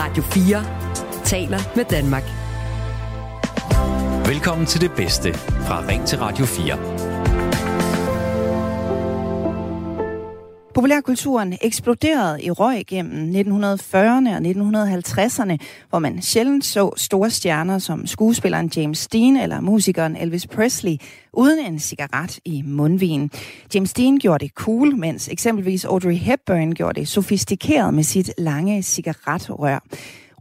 Radio 4 taler med Danmark. Velkommen til det bedste fra Ring til Radio 4. Populærkulturen eksploderede i røg gennem 1940'erne og 1950'erne, hvor man sjældent så store stjerner som skuespilleren James Dean eller musikeren Elvis Presley uden en cigaret i mundvigen. James Dean gjorde det cool, mens eksempelvis Audrey Hepburn gjorde det sofistikeret med sit lange cigaretrør.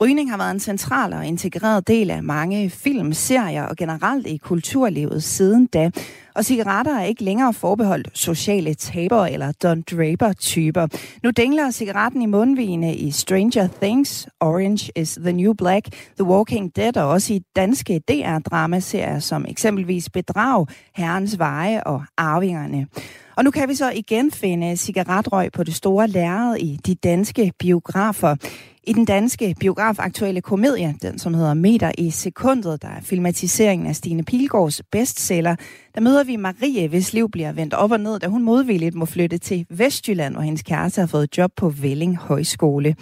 Rygning har været en central og integreret del af mange film, serier og generelt i kulturlivet siden da. Og cigaretter er ikke længere forbeholdt sociale tabere eller Don Draper-typer. Nu dingler cigaretten i mundvigene i Stranger Things, Orange is the New Black, The Walking Dead og også i danske DR-dramaserier som eksempelvis Bedrag, Herrens Veje og Arvingerne. Og nu kan vi så igen finde cigaretrøg på det store lærred i de danske biografer. I den danske biografaktuelle komedie, den som hedder Meter i sekundet, der er filmatiseringen af Stine Pilgaards bestseller, der møder vi Marie, hvis liv bliver vendt op og ned, da hun modvilligt må flytte til Vestjylland, hvor hendes kæreste har fået job på Velling Højskole.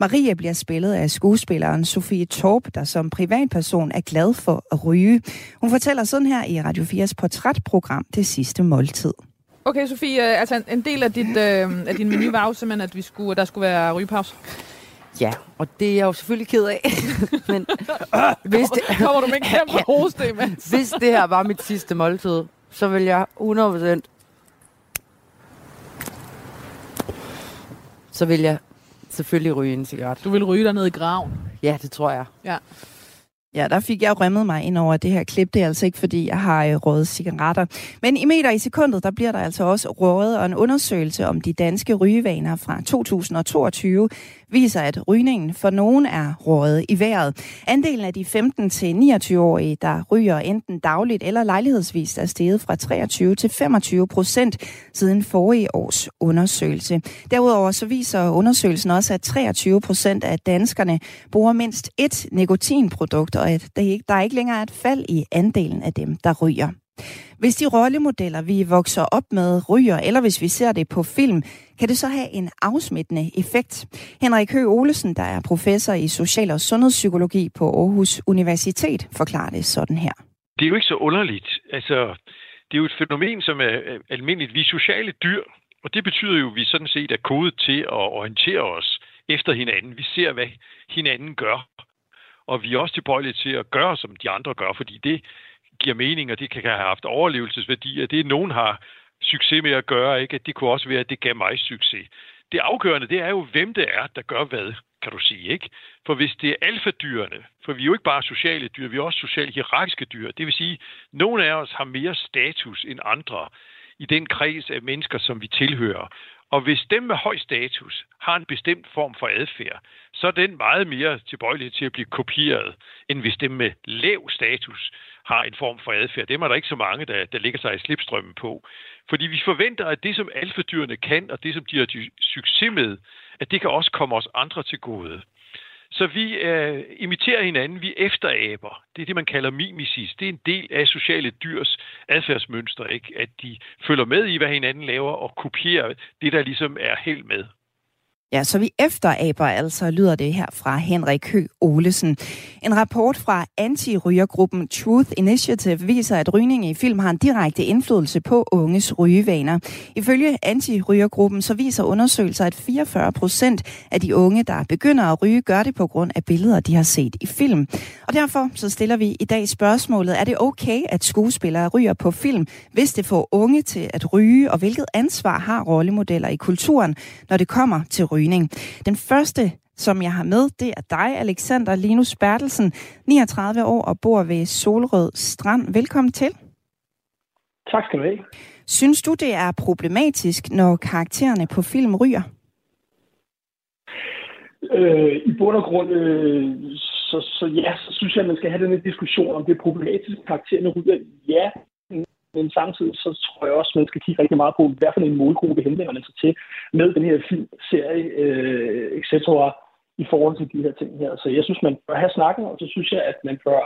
Marie bliver spillet af skuespilleren Sofie Torp, der som privatperson er glad for at ryge. Hun fortæller sådan her i Radio 4's portrætprogram Det sidste måltid. Okay, Sofie, altså en del af, dit, øh, af din menu var jo simpelthen, at vi skulle, der skulle være rygepause. Ja, og det er jeg jo selvfølgelig ked af. Men hvis det, Kommer du med en kæmpe hoste, hvis det her var mit sidste måltid, så vil jeg 100% så vil jeg selvfølgelig ryge en cigaret. Du vil ryge dig ned i graven. Ja, det tror jeg. Ja. Ja, der fik jeg rømmet mig ind over det her klip. Det er altså ikke, fordi jeg har øh, røget cigaretter. Men i meter i sekundet, der bliver der altså også røget, og en undersøgelse om de danske rygevaner fra 2022 viser, at rygningen for nogen er rådet i vejret. Andelen af de 15-29-årige, der ryger enten dagligt eller lejlighedsvis, er steget fra 23 til 25 procent siden forrige års undersøgelse. Derudover så viser undersøgelsen også, at 23 procent af danskerne bruger mindst et nikotinprodukt, og at der ikke længere er et fald i andelen af dem, der ryger. Hvis de rollemodeller, vi vokser op med, ryger, eller hvis vi ser det på film, kan det så have en afsmittende effekt. Henrik Høgh Olesen, der er professor i social- og sundhedspsykologi på Aarhus Universitet, forklarer det sådan her. Det er jo ikke så underligt. Altså, det er jo et fænomen, som er almindeligt. Vi er sociale dyr, og det betyder jo, at vi sådan set er kodet til at orientere os efter hinanden. Vi ser, hvad hinanden gør, og vi er også tilbøjelige til at gøre, som de andre gør, fordi det giver mening, og det kan have haft overlevelsesværdi, at det nogen har succes med at gøre, ikke? at det kunne også være, at det gav mig succes. Det afgørende, det er jo, hvem det er, der gør hvad, kan du sige. ikke? For hvis det er alfadyrene, for vi er jo ikke bare sociale dyr, vi er også sociale hierarkiske dyr. Det vil sige, at nogle af os har mere status end andre i den kreds af mennesker, som vi tilhører. Og hvis dem med høj status har en bestemt form for adfærd, så er den meget mere tilbøjelig til at blive kopieret, end hvis dem med lav status har en form for adfærd. Dem er der ikke så mange, der, der ligger sig i slipstrømmen på. Fordi vi forventer, at det, som alfadyrene kan, og det, som de har succes med, at det kan også komme os andre til gode. Så vi øh, imiterer hinanden, vi efteraber. Det er det, man kalder mimesis. Det er en del af sociale dyrs adfærdsmønster, ikke? at de følger med i, hvad hinanden laver, og kopierer det, der ligesom er helt med. Ja, så vi efteraber altså, lyder det her fra Henrik Hø Olesen. En rapport fra anti-rygergruppen Truth Initiative viser, at rygning i film har en direkte indflydelse på unges rygevaner. Ifølge anti-rygergruppen så viser undersøgelser, at 44 procent af de unge, der begynder at ryge, gør det på grund af billeder, de har set i film. Og derfor så stiller vi i dag spørgsmålet, er det okay, at skuespillere ryger på film, hvis det får unge til at ryge, og hvilket ansvar har rollemodeller i kulturen, når det kommer til rygning. Den første som jeg har med, det er dig, Alexander Linus Bertelsen, 39 år og bor ved Solrød Strand. Velkommen til. Tak skal du have. Synes du, det er problematisk, når karaktererne på film ryger? Øh, I bund og grund, øh, så, så ja, så synes jeg, at man skal have den her diskussion om det er problematisk, karaktererne ryger. Ja, men samtidig så tror jeg også, at man skal kigge rigtig meget på, hvad for en målgruppe henvender man sig til med den her filmserie, øh, etc. i forhold til de her ting her. Så jeg synes, man bør have snakken, og så synes jeg, at man bør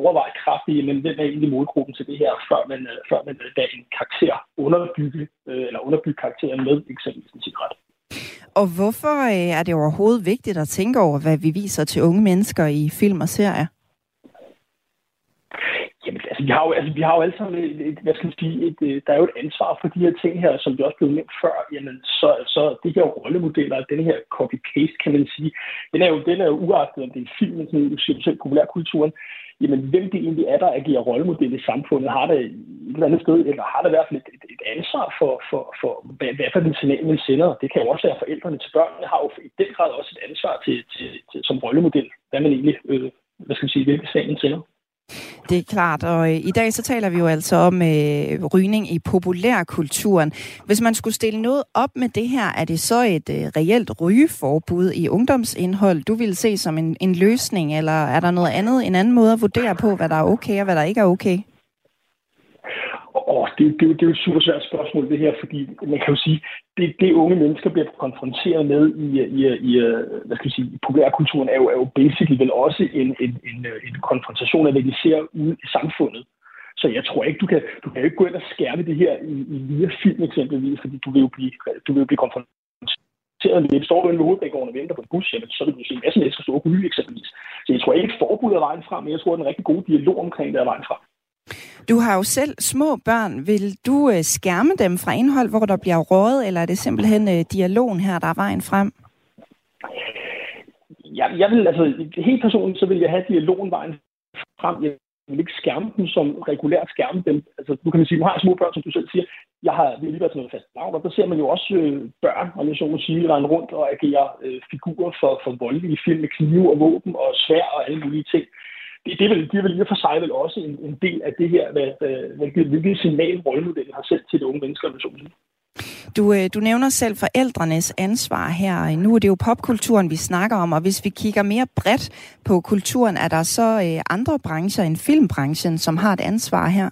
overveje kraftigt, men hvem er egentlig målgruppen til det her, før man, øh, før man øh, lader en karakter underbygge, øh, eller underbygge karakteren med eksempelvis en cigaret. Og hvorfor øh, er det overhovedet vigtigt at tænke over, hvad vi viser til unge mennesker i film og serier? Jamen, altså, vi har jo, altså, vi har jo alle sammen et, et, hvad skal man sige, et, et, der er jo et ansvar for de her ting her, som vi også blev nævnt før. Jamen, så, så det her rollemodeller, den her copy-paste, kan man sige, den er jo, den er jo uagtet, om det er filmen, sådan, du siger selv, populærkulturen, jamen, hvem det egentlig er, der agerer rollemodel i samfundet, har det et eller andet sted, eller har det i hvert fald et, et, et ansvar for, for, for hvad, hvad for den signal, man sender. Det kan jo også være forældrene til børnene, har jo i den grad også et ansvar til, til, til som rollemodel, hvad man egentlig, øh, hvad skal man sige, hvilke signal man sender. Det er klart, og øh, i dag så taler vi jo altså om øh, rygning i populærkulturen. Hvis man skulle stille noget op med det her, er det så et øh, reelt rygeforbud i ungdomsindhold, du vil se som en, en løsning, eller er der noget andet, en anden måde at vurdere på, hvad der er okay og hvad der ikke er okay? Og det, det, det er jo et super svært spørgsmål, det her, fordi man kan jo sige, det, det unge mennesker bliver konfronteret med i, i, i hvad skal jeg sige, i populærkulturen, er jo, er jo basically vel også en, en, en, en konfrontation af, hvad de ser ude i samfundet. Så jeg tror ikke, du kan, du kan ikke gå ind og skærme det her i, i via film eksempelvis, fordi du vil jo blive, du vil jo blive konfronteret med det. Står du inde ved hovedbanegården og venter på en bus, jamen, så vil du se en masse mennesker stå og ryge eksempelvis. Så jeg tror ikke, et forbud er vejen frem, men jeg tror, at en rigtig god dialog omkring det er vejen frem. Du har jo selv små børn. Vil du øh, skærme dem fra indhold, hvor der bliver rådet, eller er det simpelthen øh, dialogen her, der er vejen frem? Jeg, jeg vil, altså, helt personligt, så vil jeg have dialogen vejen frem. Jeg vil ikke skærme dem som regulært skærme dem. Altså, nu kan man sige, nu har jeg små børn, som du selv siger. Jeg har vi lige været til noget fast navn, og der ser man jo også øh, børn, om jeg så må sige, rende rundt og agere øh, figurer for, for voldelige film med knive og våben og svær og alle mulige ting det, det, er vel, det er vel og for sig vel også en, en del af det her, hvad, hvilket, hvilket signal rollemodellen har sendt til de unge mennesker. Du, øh, du nævner selv forældrenes ansvar her. Nu er det jo popkulturen, vi snakker om, og hvis vi kigger mere bredt på kulturen, er der så øh, andre brancher end filmbranchen, som har et ansvar her?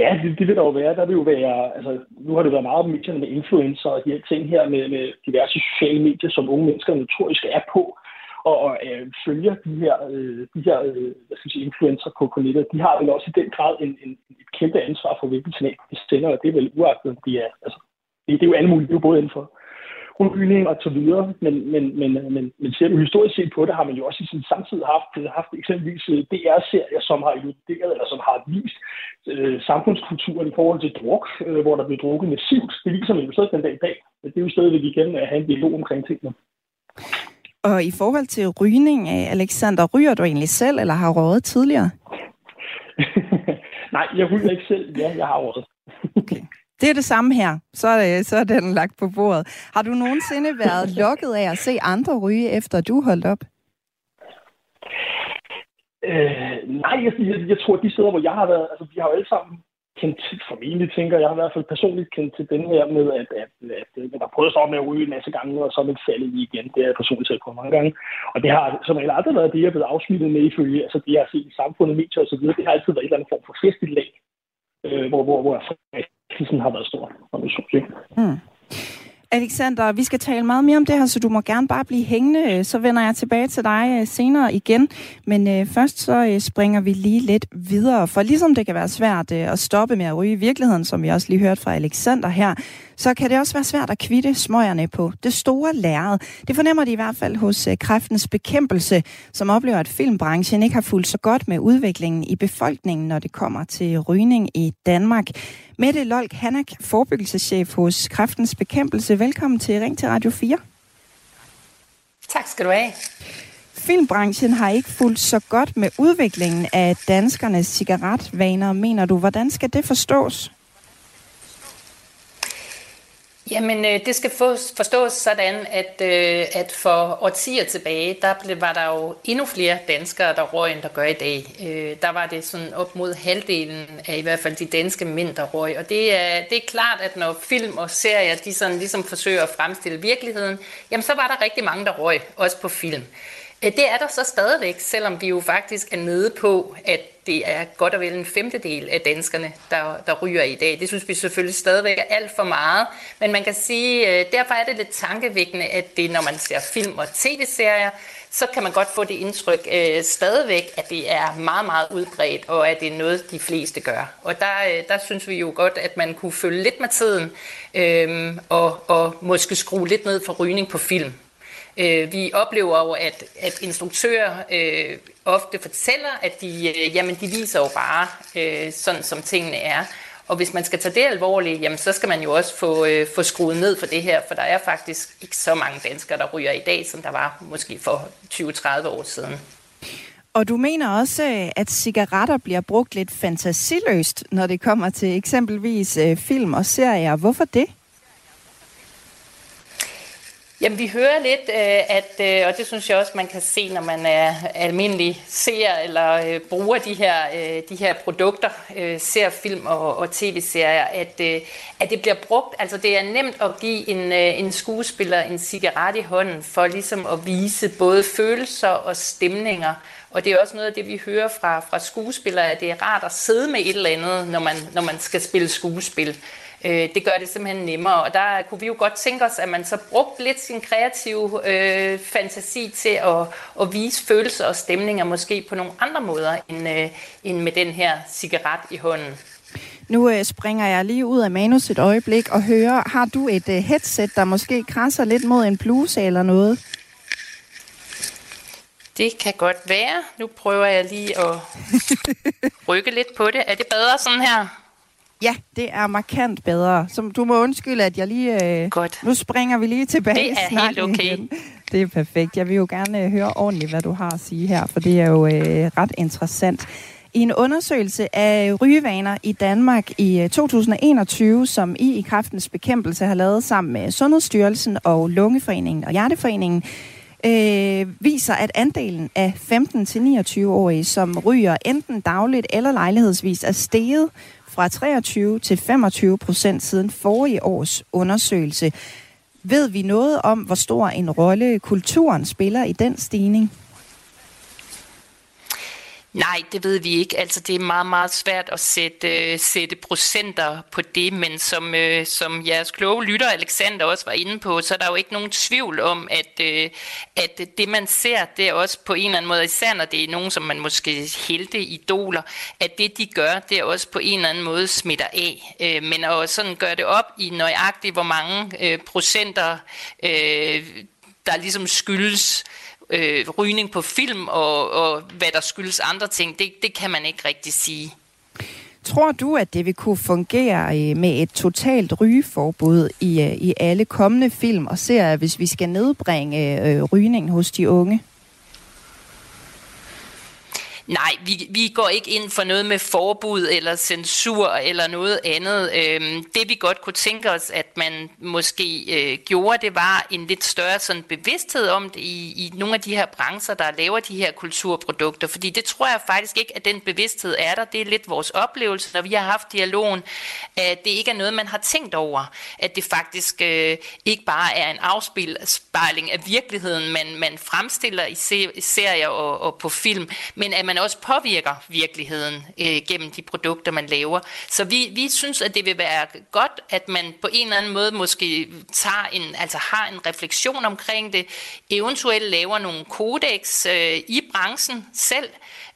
Ja, det, det vil der jo være. Der vil jo være, altså, nu har det været meget om medierne med influencer og de her ting her med, med diverse sociale medier, som unge mennesker notorisk er på og, og øh, følger de her, øh, de her øh, hvad skal jeg sige, influencer på, på nettet, de har vel også i den grad en, en, et kæmpe ansvar for, hvilken signal de sender, og det er vel uagtet, de er, altså, det, det er jo alle mulige, det er jo både inden for rygning og så videre, men, men, men, øh, men, men ser du historisk set på det, har man jo også i sin samtid haft, øh, haft eksempelvis øh, DR-serier, som har illuderet, eller som har vist øh, samfundskulturen i forhold til druk, øh, hvor der blev drukket massivt. Det viser man jo stadig den dag i dag. Det er jo stadigvæk igen at have en dialog omkring tingene. Og i forhold til rygning, Alexander, ryger du egentlig selv, eller har røget tidligere? Nej, jeg ryger ikke selv. Ja, jeg har røget. okay. Det er det samme her. Så er, så er den lagt på bordet. Har du nogensinde været lukket af at se andre ryge, efter du holdt op? Øh, nej, jeg, jeg, jeg tror, at de steder, hvor jeg har været, altså vi har jo alle sammen kendt til, formentlig tænker jeg, har i hvert fald personligt kendt til den her med, at, at, at, at man har prøvet at med at ryge en masse gange, og så er man faldet i igen. Det har jeg personligt selv på mange gange. Og det har som regel aldrig været det, jeg er blevet afsmittet med ifølge, altså det, jeg har set i samfundet, medier osv., det har altid været en eller anden form for festligt lag, øh, hvor, hvor, hvor fristelsen har været stor, om det, synes, ikke? Mm. Alexander, vi skal tale meget mere om det her, så du må gerne bare blive hængende. Øh, så vender jeg tilbage til dig øh, senere igen. Men øh, først så øh, springer vi lige lidt videre. For ligesom det kan være svært øh, at stoppe med at ryge i virkeligheden, som vi også lige hørte fra Alexander her, så kan det også være svært at kvitte smøgerne på det store lærred. Det fornemmer de i hvert fald hos øh, kræftens bekæmpelse, som oplever, at filmbranchen ikke har fulgt så godt med udviklingen i befolkningen, når det kommer til rygning i Danmark. Mette Lolk Hanak, forebyggelseschef hos Kræftens Bekæmpelse. Velkommen til Ring til Radio 4. Tak skal du have. Filmbranchen har ikke fulgt så godt med udviklingen af danskernes cigaretvaner, mener du. Hvordan skal det forstås? Jamen, øh, det skal forstås sådan, at, øh, at for årtier tilbage, der blev, var der jo endnu flere danskere, der røg, end der gør i dag. Øh, der var det sådan op mod halvdelen af i hvert fald de danske mænd, der røg. Og det er, det er klart, at når film og serier, de sådan ligesom forsøger at fremstille virkeligheden, jamen så var der rigtig mange, der røg, også på film. Det er der så stadigvæk, selvom vi jo faktisk er nede på, at det er godt og vel en femtedel af danskerne, der, der ryger i dag. Det synes vi selvfølgelig stadigvæk er alt for meget, men man kan sige, øh, derfor er det lidt tankevækkende, at det, når man ser film og tv-serier, så kan man godt få det indtryk øh, stadigvæk, at det er meget, meget udbredt, og at det er noget, de fleste gør. Og der, øh, der synes vi jo godt, at man kunne følge lidt med tiden, øh, og, og måske skrue lidt ned for rygning på film. Øh, vi oplever jo, at, at instruktører øh, ofte fortæller, at de, øh, jamen, de viser jo bare øh, sådan, som tingene er. Og hvis man skal tage det alvorligt, jamen, så skal man jo også få, øh, få skruet ned for det her, for der er faktisk ikke så mange danskere, der ryger i dag, som der var måske for 20-30 år siden. Og du mener også, øh, at cigaretter bliver brugt lidt fantasiløst, når det kommer til eksempelvis øh, film og serier. Hvorfor det? Jamen, vi hører lidt, øh, at, øh, og det synes jeg også, man kan se, når man er almindelig ser eller øh, bruger de her, de her produkter, ser film og, og tv-serier, at, at det bliver brugt. Altså, det er nemt at give en, en skuespiller en cigaret i hånden for ligesom at vise både følelser og stemninger. Og det er også noget af det, vi hører fra, fra skuespillere, at det er rart at sidde med et eller andet, når man, når man skal spille skuespil. Øh, det gør det simpelthen nemmere, og der kunne vi jo godt tænke os, at man så brugte lidt sin kreative øh, fantasi til at, at vise følelser og stemninger måske på nogle andre måder, end, øh, end med den her cigaret i hånden. Nu øh, springer jeg lige ud af manus et øjeblik og hører, har du et øh, headset, der måske krasser lidt mod en bluse eller noget? Det kan godt være. Nu prøver jeg lige at rykke lidt på det. Er det bedre sådan her? Ja, det er markant bedre. Så du må undskylde, at jeg lige... Øh, Godt. Nu springer vi lige tilbage. Det er helt okay. Igen. Det er perfekt. Jeg vil jo gerne øh, høre ordentligt, hvad du har at sige her, for det er jo øh, ret interessant. I en undersøgelse af rygevaner i Danmark i 2021, øh, som I i Kraftens Bekæmpelse har lavet sammen med Sundhedsstyrelsen og Lungeforeningen og Hjerteforeningen, øh, viser, at andelen af 15-29-årige, som ryger enten dagligt eller lejlighedsvis, er steget fra 23 til 25 procent siden forrige års undersøgelse. Ved vi noget om, hvor stor en rolle kulturen spiller i den stigning? Nej, det ved vi ikke. Altså, det er meget, meget svært at sætte, øh, sætte procenter på det, men som, øh, som jeres kloge lytter, Alexander, også var inde på, så er der jo ikke nogen tvivl om, at, øh, at det, man ser, det er også på en eller anden måde, især når det er nogen, som man måske helte idoler, at det, de gør, det er også på en eller anden måde smitter af. Øh, men at sådan gøre det op i nøjagtigt, hvor mange øh, procenter, øh, der ligesom skyldes øh, Øh, rygning på film og, og hvad der skyldes andre ting, det, det kan man ikke rigtig sige. Tror du, at det vil kunne fungere øh, med et totalt rygeforbud i, øh, i alle kommende film og serier, hvis vi skal nedbringe øh, rygningen hos de unge? Nej, vi, vi går ikke ind for noget med forbud eller censur eller noget andet. Øhm, det vi godt kunne tænke os, at man måske øh, gjorde, det var en lidt større sådan bevidsthed om det i, i nogle af de her brancher, der laver de her kulturprodukter. Fordi det tror jeg faktisk ikke, at den bevidsthed er der. Det er lidt vores oplevelse, når vi har haft dialogen, at det ikke er noget, man har tænkt over. At det faktisk øh, ikke bare er en afspejling af virkeligheden, man, man fremstiller i, se, i serier og, og på film, men at man også påvirker virkeligheden øh, gennem de produkter, man laver. Så vi, vi synes, at det vil være godt, at man på en eller anden måde måske tager en, altså har en refleksion omkring det, eventuelt laver nogle kodex øh, i branchen selv,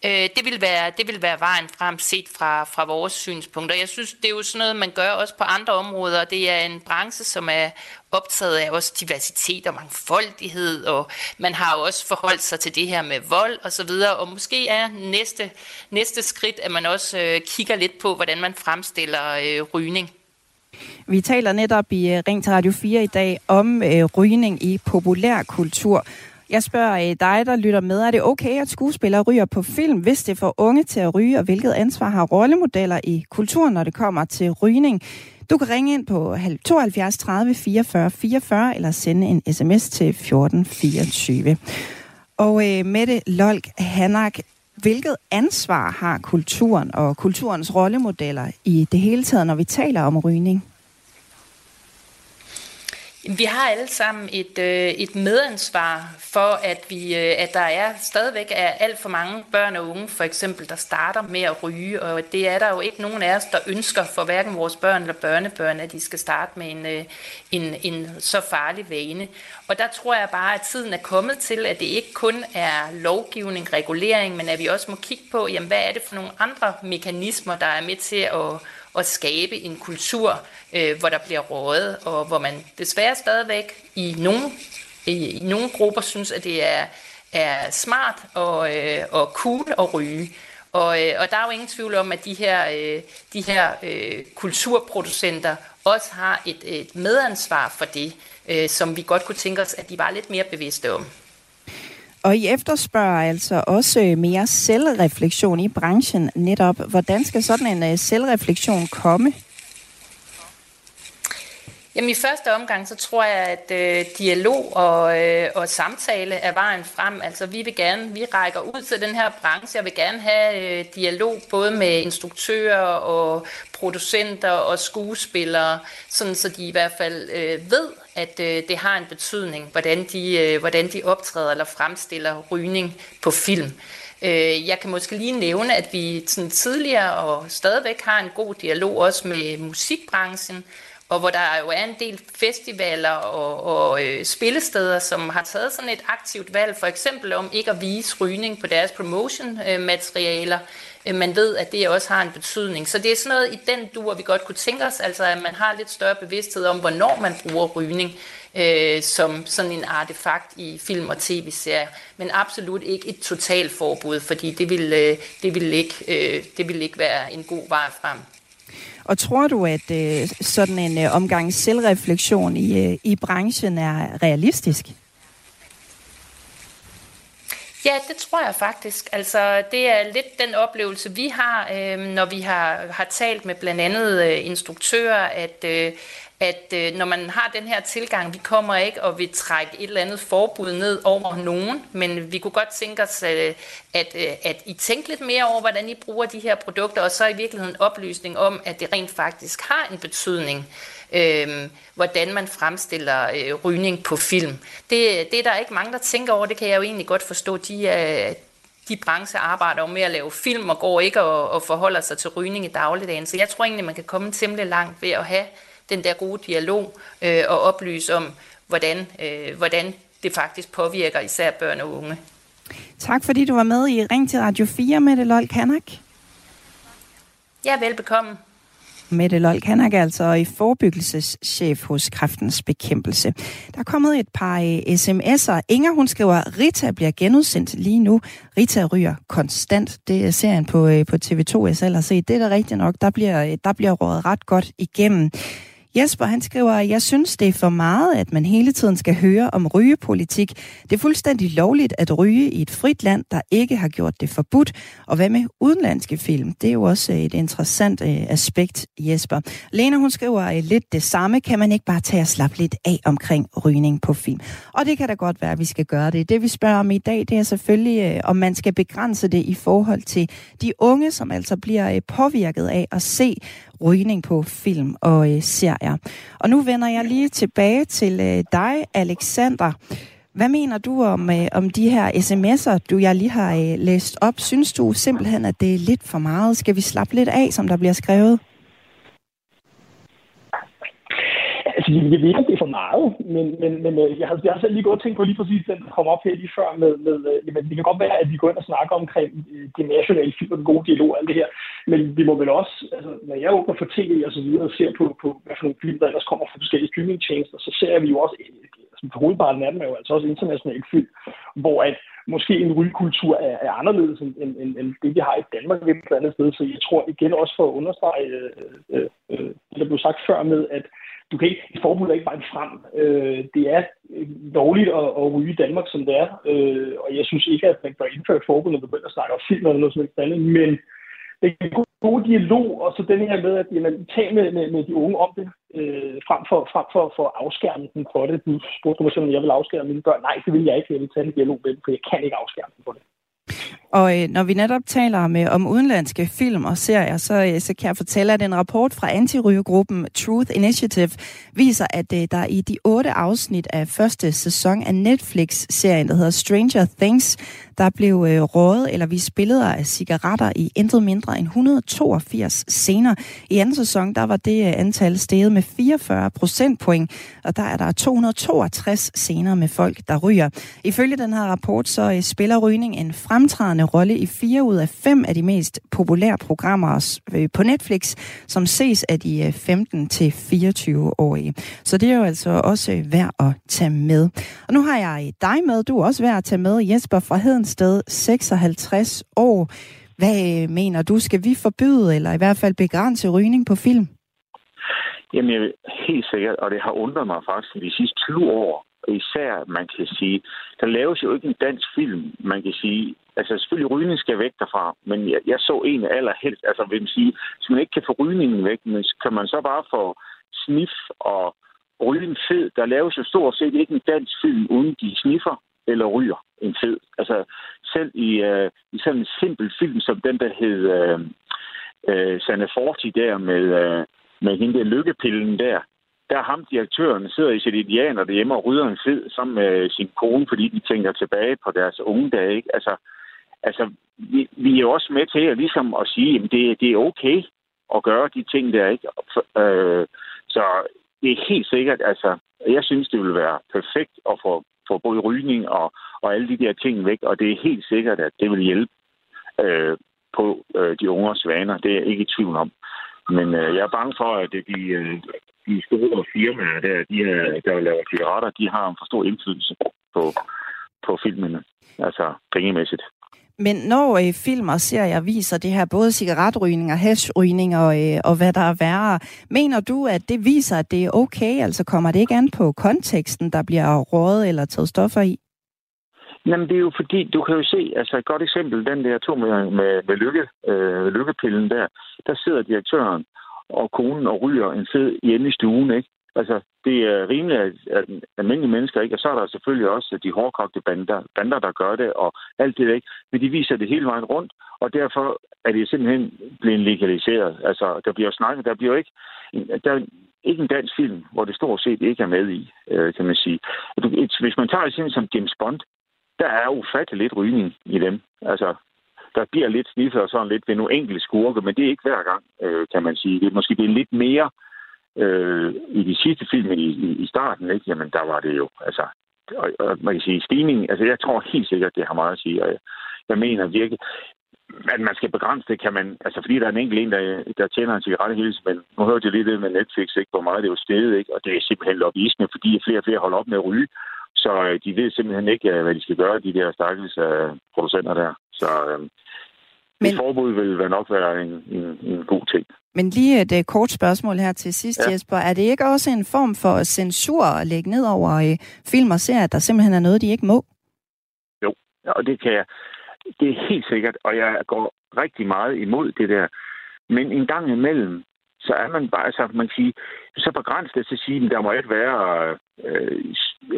Øh, det, vil være, det vil være vejen frem set fra, fra vores synspunkter. Jeg synes, det er jo sådan noget, man gør også på andre områder. Det er en branche, som er optaget af også diversitet og mangfoldighed, og man har jo også forholdt sig til det her med vold og så videre, og måske er næste, næste skridt, at man også øh, kigger lidt på, hvordan man fremstiller øh, rygning. Vi taler netop i øh, Ring til Radio 4 i dag om øh, rygning i populærkultur. Jeg spørger dig, der lytter med, er det okay, at skuespillere ryger på film, hvis det får unge til at ryge, og hvilket ansvar har rollemodeller i kulturen, når det kommer til rygning? Du kan ringe ind på 72 30 44 44 eller sende en sms til 1424. Og øh, Mette Lolk Hanak, hvilket ansvar har kulturen og kulturens rollemodeller i det hele taget, når vi taler om rygning? Vi har alle sammen et, øh, et medansvar for, at, vi, øh, at der er stadigvæk er alt for mange børn og unge, for eksempel, der starter med at ryge, og det er der jo ikke nogen af os, der ønsker for hverken vores børn eller børnebørn, at de skal starte med en, øh, en, en så farlig vane. Og der tror jeg bare, at tiden er kommet til, at det ikke kun er lovgivning, regulering, men at vi også må kigge på, jamen, hvad er det for nogle andre mekanismer, der er med til at at skabe en kultur, øh, hvor der bliver rådet, og hvor man desværre stadigvæk i nogle, i, i nogle grupper synes, at det er, er smart og, øh, og cool at ryge. Og, øh, og der er jo ingen tvivl om, at de her, øh, de her øh, kulturproducenter også har et, et medansvar for det, øh, som vi godt kunne tænke os, at de var lidt mere bevidste om. Og I efterspørger altså også øh, mere selvreflektion i branchen netop. Hvordan skal sådan en øh, selvreflektion komme? Jamen i første omgang, så tror jeg, at øh, dialog og, øh, og samtale er vejen frem. Altså vi vil gerne, vi rækker ud til den her branche, jeg vil gerne have øh, dialog både med instruktører og producenter og skuespillere, sådan så de i hvert fald øh, ved, at øh, det har en betydning, hvordan de, øh, hvordan de optræder eller fremstiller rygning på film. Øh, jeg kan måske lige nævne, at vi sådan tidligere og stadigvæk har en god dialog også med musikbranchen, og hvor der jo er en del festivaler og, og øh, spillesteder, som har taget sådan et aktivt valg, for eksempel om ikke at vise rygning på deres promotion-materialer. Øh, man ved, at det også har en betydning. Så det er sådan noget i den dur, vi godt kunne tænke os, altså at man har lidt større bevidsthed om, hvornår man bruger rygning øh, som sådan en artefakt i film og tv-serier. Men absolut ikke et totalforbud, fordi det vil, øh, det vil, ikke, øh, det vil ikke være en god vej frem. Og tror du, at øh, sådan en øh, omgang selvreflektion i, øh, i branchen er realistisk? Ja, det tror jeg faktisk. Altså, det er lidt den oplevelse, vi har, øh, når vi har, har talt med blandt andet øh, instruktører, at, øh, at øh, når man har den her tilgang, vi kommer ikke og vi trække et eller andet forbud ned over nogen, men vi kunne godt tænke os, øh, at, øh, at I tænker lidt mere over, hvordan I bruger de her produkter, og så i virkeligheden oplysning om, at det rent faktisk har en betydning, øh, hvordan man fremstiller øh, rygning på film. Det, det er der ikke mange, der tænker over, det kan jeg jo egentlig godt forstå. De, øh, de brancher arbejder jo med at lave film og går ikke og, og forholder sig til rygning i dagligdagen. Så jeg tror egentlig, man kan komme temmelig langt ved at have den der gode dialog øh, og oplyse om, hvordan, øh, hvordan det faktisk påvirker især børn og unge. Tak fordi du var med i Ring til Radio 4, Mette Lol Kanak. Ja, velbekomme. Mette Lol Kanak er altså i forebyggelseschef hos Kræftens Bekæmpelse. Der er kommet et par øh, sms'er. Inger, hun skriver, Rita bliver genudsendt lige nu. Rita ryger konstant. Det er serien på, øh, på TV2, jeg selv har set. Det er da rigtigt nok. Der bliver, øh, der bliver rådet ret godt igennem. Jesper han skriver, jeg synes det er for meget, at man hele tiden skal høre om rygepolitik. Det er fuldstændig lovligt at ryge i et frit land, der ikke har gjort det forbudt. Og hvad med udenlandske film? Det er jo også et interessant øh, aspekt, Jesper. Lena hun skriver øh, lidt det samme. Kan man ikke bare tage og slappe lidt af omkring rygning på film? Og det kan da godt være, at vi skal gøre det. Det vi spørger om i dag, det er selvfølgelig, øh, om man skal begrænse det i forhold til de unge, som altså bliver øh, påvirket af at se rygning på film og øh, serier. Og nu vender jeg lige tilbage til øh, dig, Alexander. Hvad mener du om, øh, om de her sms'er, du jeg lige har øh, læst op? Synes du simpelthen, at det er lidt for meget? Skal vi slappe lidt af, som der bliver skrevet? Altså, jeg ved ikke, det er for meget, men, men, men øh, jeg, har, jeg har selv lige godt tænkt på lige præcis den, der kom op her lige før med, med øh, jamen, det kan godt være, at vi går ind og snakker omkring øh, nationale film og den gode dialog og alt det her, men vi må vel også, altså, når jeg åbner for tv og så videre og ser på, på hvad for nogle film, der ellers kommer fra forskellige streamingtjenester, så ser vi jo også, øh, altså, for hovedparten af dem er jo altså også internationale film, hvor at måske en rygekultur er, er anderledes end, end, end, end det, vi har i Danmark et eller andet sted. Så jeg tror igen også for at understrege øh, øh, øh det, der blev sagt før med, at du kan ikke, et forbud er ikke bare frem. Øh, det er øh, lovligt at, at ryge i Danmark, som det er. Øh, og jeg synes ikke, at man bør indføre et forbud, når man begynder at snakke om film eller noget som helst andet. Men det er en god dialog, og så den her med, at man taler med, med, med de unge om det, øh, frem for, frem for, for at afskærme dem for det. Du spurgte mig, om jeg vil afskærme mine børn. Nej, det vil jeg ikke. Jeg vil tage en dialog med dem, for jeg kan ikke afskærme dem for det. Og øh, når vi netop taler med øh, om udenlandske film og serier, så, øh, så kan jeg fortælle, at en rapport fra antirygegruppen Truth Initiative viser, at øh, der i de otte afsnit af første sæson af Netflix-serien, der hedder Stranger Things, der blev øh, rådet eller vist billeder af cigaretter i intet mindre end 182 scener. I anden sæson, der var det øh, antal steget med 44 procentpoint, og der er der 262 scener med folk, der ryger. Ifølge den her rapport, så øh, spiller rygning en fremtrædende rolle i fire ud af fem af de mest populære programmer øh, på Netflix, som ses af de øh, 15-24-årige. Så det er jo altså også øh, værd at tage med. Og nu har jeg dig med. Du er også værd at tage med, Jesper fra Hedensted, 56 år. Hvad mener du, skal vi forbyde eller i hvert fald begrænse rygning på film? Jamen, jeg, helt sikkert, og det har undret mig faktisk de sidste 20 år, især, man kan sige, der laves jo ikke en dansk film, man kan sige. Altså, selvfølgelig rygning skal væk derfra, men jeg, jeg så en allerhelst, altså vil man sige, hvis man ikke kan få rygningen væk, men kan man så bare få snif og ryge en fed, der laves jo stort set ikke en dansk film, uden de sniffer eller ryger en fed. Altså, selv i, øh, i sådan en simpel film som den, der hed øh, øh, Sanne Forti der med, øh, med hende der lykkepillen der, der ham direktøren sidder i sit indianer derhjemme og rydder en fed sammen med sin kone, fordi de tænker tilbage på deres unge dage. Ikke? Altså, altså vi, vi er jo også med til at, ligesom at sige, at det, det er okay at gøre de ting der. ikke. Øh, så det er helt sikkert, altså, jeg synes, det vil være perfekt at få, få både rygning og, og alle de der ting væk, og det er helt sikkert, at det vil hjælpe øh, på øh, de unge vaner. Det er jeg ikke i tvivl om. Men øh, jeg er bange for, at de, øh, de store firmaer, der, de, der laver cigaretter, de har en for stor indflydelse på, på filmene, altså pengemæssigt. Men når øh, film og serier viser det her, både cigaretrygning og hashrygning og, øh, og hvad der er værre, mener du, at det viser, at det er okay? Altså kommer det ikke an på konteksten, der bliver rådet eller taget stoffer i? Jamen, det er jo fordi, du kan jo se, altså et godt eksempel, den der to med, med, med lykke, øh, lykkepillen der, der sidder direktøren og konen og ryger en sæd hjemme i stuen, ikke? Altså, det er rimeligt, at, at almindelige mennesker ikke, og så er der selvfølgelig også de hårdkogte bander, bander, der gør det, og alt det ikke. Men de viser det hele vejen rundt, og derfor er det simpelthen blevet legaliseret. Altså, der bliver snakket, der bliver ikke, der er ikke en dansk film, hvor det stort set ikke er med i, øh, kan man sige. Hvis man tager sådan som James Bond, der er ufattelig lidt rygning i dem. Altså, der bliver lidt sniffet og sådan lidt ved nogle enkelte skurke, men det er ikke hver gang, øh, kan man sige. Det er måske det er lidt mere øh, i de sidste film i, i, starten, ikke? Jamen, der var det jo, altså, og, og man kan sige, stigningen, altså jeg tror helt sikkert, det har meget at sige, og jeg, jeg mener virkelig, at man skal begrænse det, kan man, altså fordi der er en enkelt en, der, der tjener en cigaret hele men nu hørte jeg lige det med Netflix, ikke, hvor meget det er jo stedet, ikke, og det er simpelthen lobbyisme, fordi flere og flere holder op med at ryge, så øh, de ved simpelthen ikke, øh, hvad de skal gøre, de der stakkels uh, producenter der. Så øh, men... et forbud vil være nok være en, en, en god ting. Men lige et uh, kort spørgsmål her til sidst, ja. Jesper. Er det ikke også en form for censur at lægge ned over uh, film og serier, at der simpelthen er noget, de ikke må? Jo, og det kan jeg. Det er helt sikkert, og jeg går rigtig meget imod det der. Men en gang imellem, så er man bare, så man kan sige, så begrænset det til at sige, at der må ikke være, øh,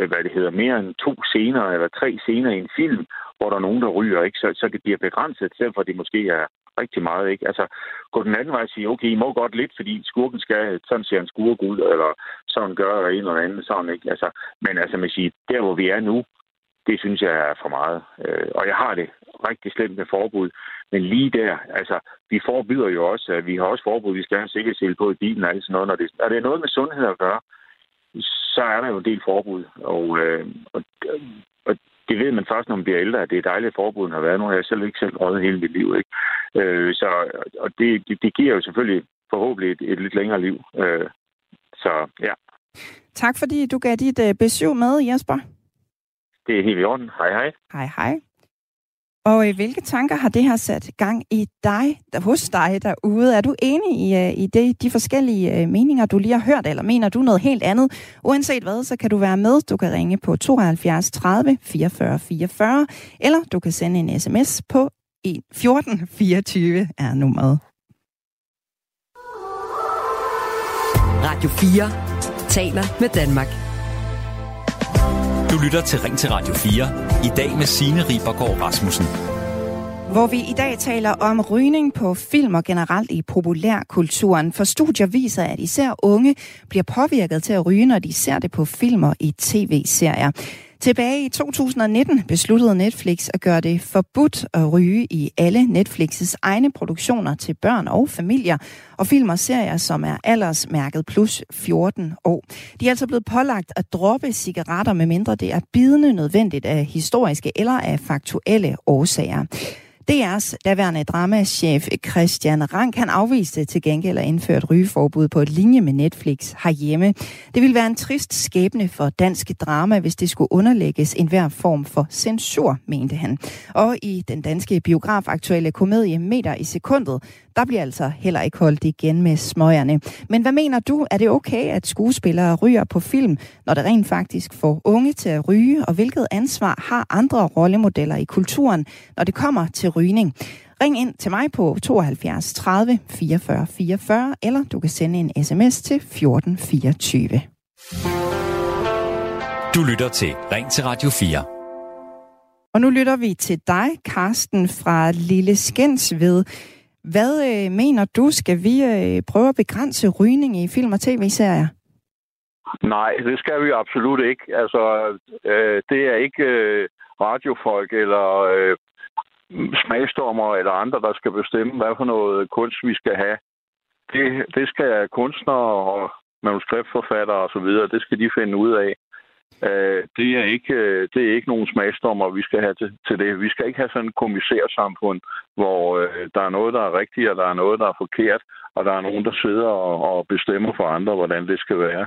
hvad det hedder, mere end to scener eller tre scener i en film, hvor der er nogen, der ryger, ikke? Så, så det bliver begrænset, selvom det måske er rigtig meget, ikke? Altså, gå den anden vej og sige, okay, I må godt lidt, fordi skurken skal, sådan ser en skurk ud, eller sådan gør en eller anden, sådan, ikke? Altså, men altså, man siger, der hvor vi er nu, det synes jeg er for meget. Øh, og jeg har det rigtig slemt med forbud. Men lige der, altså, vi forbyder jo også, at vi har også forbud, vi skal have sikkerhedssel på i bilen og alt sådan noget. Når det, er det noget med sundhed at gøre, så er der jo en del forbud. Og, øh, og, og det ved man først, når man bliver ældre, at det er dejligt, at forbuden har været. Nu har jeg selv ikke selv røget hele mit liv. Ikke? Øh, så, og det, det, det giver jo selvfølgelig forhåbentlig et, et lidt længere liv. Øh, så ja. Tak fordi du gav dit uh, besøg med, Jesper. Det er helt i orden. Hej hej. Hej hej. Og øh, hvilke tanker har det her sat gang i dig, der, hos dig derude? Er du enig i, øh, i det, de forskellige øh, meninger, du lige har hørt, eller mener du noget helt andet? Uanset hvad, så kan du være med. Du kan ringe på 72 30 44 44, eller du kan sende en sms på 14 24 er nummeret. Radio 4 taler med Danmark. Du lytter til Ring til Radio 4. I dag med Signe Ribergaard Rasmussen hvor vi i dag taler om rygning på film og generelt i populærkulturen. For studier viser, at især unge bliver påvirket til at ryge, når de ser det på film og i tv-serier. Tilbage i 2019 besluttede Netflix at gøre det forbudt at ryge i alle Netflix's egne produktioner til børn og familier, og film og serier, som er aldersmærket plus 14 år. De er altså blevet pålagt at droppe cigaretter, medmindre det er bidende nødvendigt af historiske eller af faktuelle årsager. DR's daværende dramachef Christian Rank, han afviste til gengæld at indføre et rygeforbud på et linje med Netflix herhjemme. Det ville være en trist skæbne for dansk drama, hvis det skulle underlægges enhver form for censur, mente han. Og i den danske biografaktuelle komedie Meter i sekundet, der bliver altså heller ikke holdt igen med smøgerne. Men hvad mener du? Er det okay, at skuespillere ryger på film, når det rent faktisk får unge til at ryge? Og hvilket ansvar har andre rollemodeller i kulturen, når det kommer til rygning? Ring ind til mig på 72 30 44 44, eller du kan sende en sms til 1424. Du lytter til Ring til Radio 4. Og nu lytter vi til dig, Karsten fra Lille Skensved. Hvad øh, mener du, skal vi øh, prøve at begrænse rygning i film og tv-serier? Nej, det skal vi absolut ikke. Altså, øh, det er ikke øh, radiofolk eller øh, smagsdommer eller andre, der skal bestemme, hvad for noget kunst vi skal have. Det, det skal kunstnere og manuskriptforfattere osv., så det skal de finde ud af. Øh, det, er ikke, øh, det er ikke nogen smagsdommer, vi skal have til, til det. Vi skal ikke have sådan et kommissærsamfund, hvor øh, der er noget, der er rigtigt, og der er noget, der er forkert, og der er nogen, der sidder og, og bestemmer for andre, hvordan det skal være.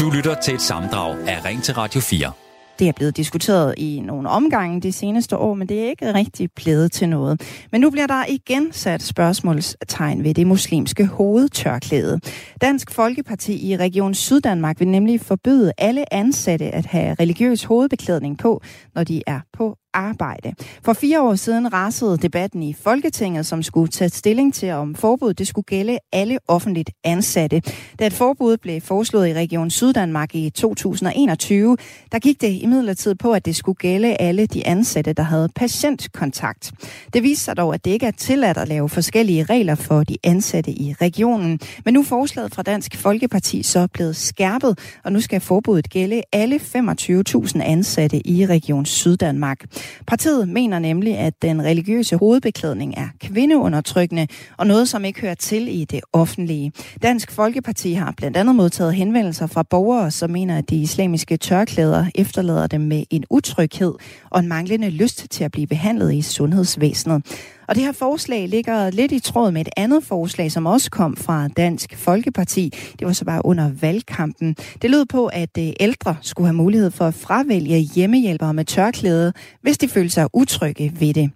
Du lytter til et samdrag af Ring til Radio 4. Det er blevet diskuteret i nogle omgange de seneste år, men det er ikke rigtig blevet til noget. Men nu bliver der igen sat spørgsmålstegn ved det muslimske hovedtørklæde. Dansk Folkeparti i Region Syddanmark vil nemlig forbyde alle ansatte at have religiøs hovedbeklædning på, når de er på arbejde. For fire år siden rasede debatten i Folketinget, som skulle tage stilling til, om forbuddet det skulle gælde alle offentligt ansatte. Da et forbud blev foreslået i Region Syddanmark i 2021, der gik det imidlertid på, at det skulle gælde alle de ansatte, der havde patientkontakt. Det viste sig dog, at det ikke er tilladt at lave forskellige regler for de ansatte i regionen. Men nu er forslaget fra Dansk Folkeparti så blevet skærpet, og nu skal forbuddet gælde alle 25.000 ansatte i Region Syddanmark. Partiet mener nemlig, at den religiøse hovedbeklædning er kvindeundertrykkende og noget, som ikke hører til i det offentlige. Dansk Folkeparti har blandt andet modtaget henvendelser fra borgere, som mener, at de islamiske tørklæder efterlader dem med en utryghed og en manglende lyst til at blive behandlet i sundhedsvæsenet. Og det her forslag ligger lidt i tråd med et andet forslag, som også kom fra Dansk Folkeparti. Det var så bare under valgkampen. Det lød på, at øh, ældre skulle have mulighed for at fravælge hjemmehjælpere med tørklæde, hvis de følte sig utrygge ved det.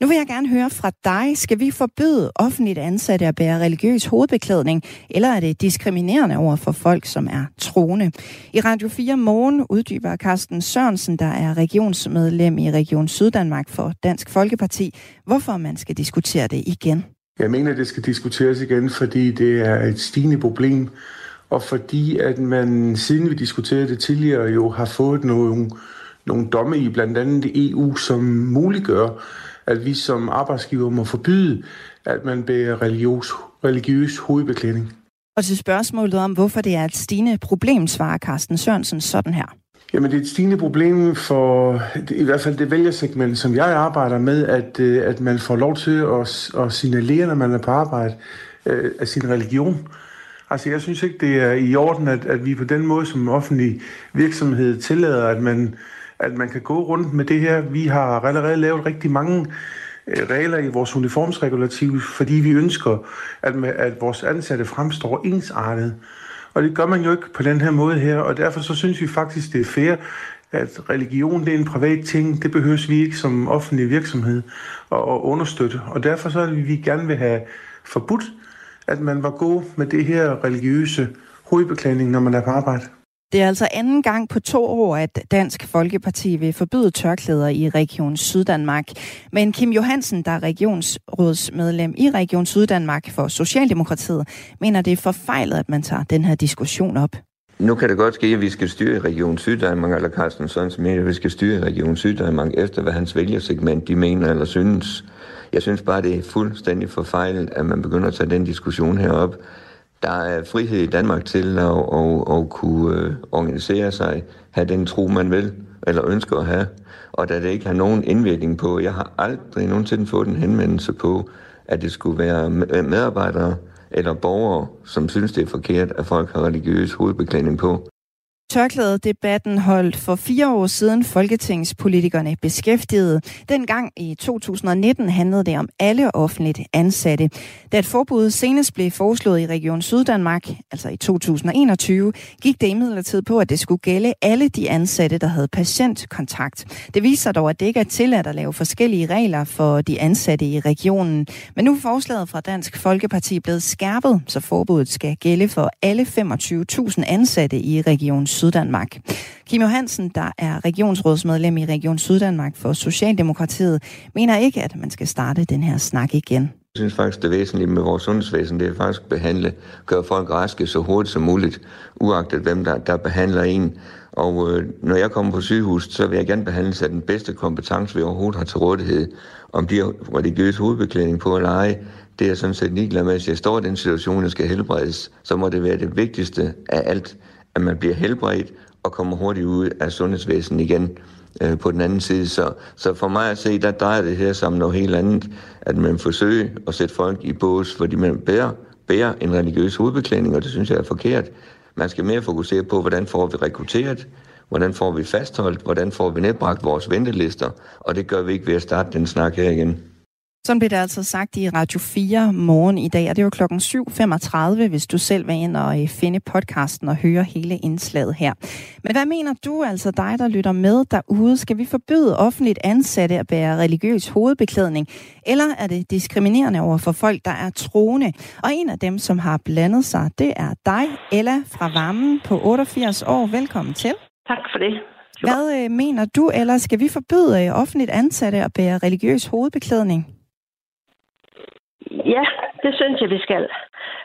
Nu vil jeg gerne høre fra dig. Skal vi forbyde offentligt ansatte at bære religiøs hovedbeklædning, eller er det diskriminerende over for folk, som er troende? I Radio 4 Morgen uddyber Carsten Sørensen, der er regionsmedlem i Region Syddanmark for Dansk Folkeparti, hvorfor man skal diskutere det igen. Jeg mener, det skal diskuteres igen, fordi det er et stigende problem, og fordi at man, siden vi diskuterede det tidligere, jo har fået nogle, nogle domme i blandt andet EU, som muliggør, at vi som arbejdsgiver må forbyde, at man bærer religiøs, religiøs hovedbeklædning. Og til spørgsmålet om, hvorfor det er et stigende problem, svarer Carsten Sørensen sådan her. Jamen, det er et stigende problem for i hvert fald det vælgersegment, som jeg arbejder med, at, øh, at man får lov til at, at signalere, når man er på arbejde, øh, af sin religion. Altså, jeg synes ikke, det er i orden, at, at vi på den måde som offentlig virksomhed tillader, at man at man kan gå rundt med det her. Vi har allerede lavet rigtig mange øh, regler i vores uniformsregulativ, fordi vi ønsker, at, med, at vores ansatte fremstår ensartet. Og det gør man jo ikke på den her måde her, og derfor så synes vi faktisk, det er fair, at religion det er en privat ting. Det behøves vi ikke som offentlig virksomhed at, at understøtte. Og derfor så vil vi gerne vil have forbudt, at man var god med det her religiøse hovedbeklædning, når man er på arbejde. Det er altså anden gang på to år, at Dansk Folkeparti vil forbyde tørklæder i Region Syddanmark. Men Kim Johansen, der er regionsrådsmedlem i Region Syddanmark for Socialdemokratiet, mener, det er forfejlet, at man tager den her diskussion op. nu kan det godt ske, at vi skal styre Region Syddanmark, eller Carsten Sørensen mener, at vi skal styre Region Syddanmark efter, hvad hans vælgersegment de mener eller synes. Jeg synes bare, det er fuldstændig forfejlet, at man begynder at tage den diskussion herop. Der er frihed i Danmark til at, at, at kunne øh, organisere sig, have den tro, man vil, eller ønsker at have. Og da det ikke har nogen indvirkning på, jeg har aldrig nogensinde fået en henvendelse på, at det skulle være øh, medarbejdere eller borgere, som synes, det er forkert, at folk har religiøs hovedbeklædning på. Tørklædedebatten holdt for fire år siden folketingspolitikerne beskæftigede. Dengang i 2019 handlede det om alle offentligt ansatte. Da et forbud senest blev foreslået i Region Syddanmark, altså i 2021, gik det imidlertid på, at det skulle gælde alle de ansatte, der havde patientkontakt. Det viser dog, at det ikke er tilladt at lave forskellige regler for de ansatte i regionen. Men nu er forslaget fra Dansk Folkeparti blevet skærpet, så forbuddet skal gælde for alle 25.000 ansatte i Region Syddanmark. Kim Johansen, der er regionsrådsmedlem i Region Syddanmark for Socialdemokratiet, mener ikke, at man skal starte den her snak igen. Jeg synes faktisk, det væsentlige med vores sundhedsvæsen, det er faktisk at behandle, gøre folk raske så hurtigt som muligt, uagtet hvem der, der behandler en. Og øh, når jeg kommer på sygehus, så vil jeg gerne behandle sig den bedste kompetence, vi overhovedet har til rådighed. Om de har religiøs hovedbeklædning på eller ej, det er jeg sådan set ligeglad med. Hvis jeg står i den situation, jeg skal helbredes, så må det være det vigtigste af alt, at man bliver helbredt og kommer hurtigt ud af sundhedsvæsenet igen øh, på den anden side. Så, så for mig at se, der drejer det her som noget helt andet, at man forsøger at sætte folk i bås, fordi man bærer, bærer en religiøs hovedbeklædning, og det synes jeg er forkert. Man skal mere fokusere på, hvordan får vi rekrutteret, hvordan får vi fastholdt, hvordan får vi nedbragt vores ventelister, og det gør vi ikke ved at starte den snak her igen. Sådan blev det altså sagt i Radio 4 morgen i dag, og det var klokken 7.35, hvis du selv vil ind og øh, finde podcasten og høre hele indslaget her. Men hvad mener du altså dig, der lytter med derude? Skal vi forbyde offentligt ansatte at bære religiøs hovedbeklædning? Eller er det diskriminerende over for folk, der er troende? Og en af dem, som har blandet sig, det er dig, Ella fra Vammen på 88 år. Velkommen til. Tak for det. Hvad øh, mener du, eller skal vi forbyde øh, offentligt ansatte at bære religiøs hovedbeklædning? Ja, det synes jeg, vi skal.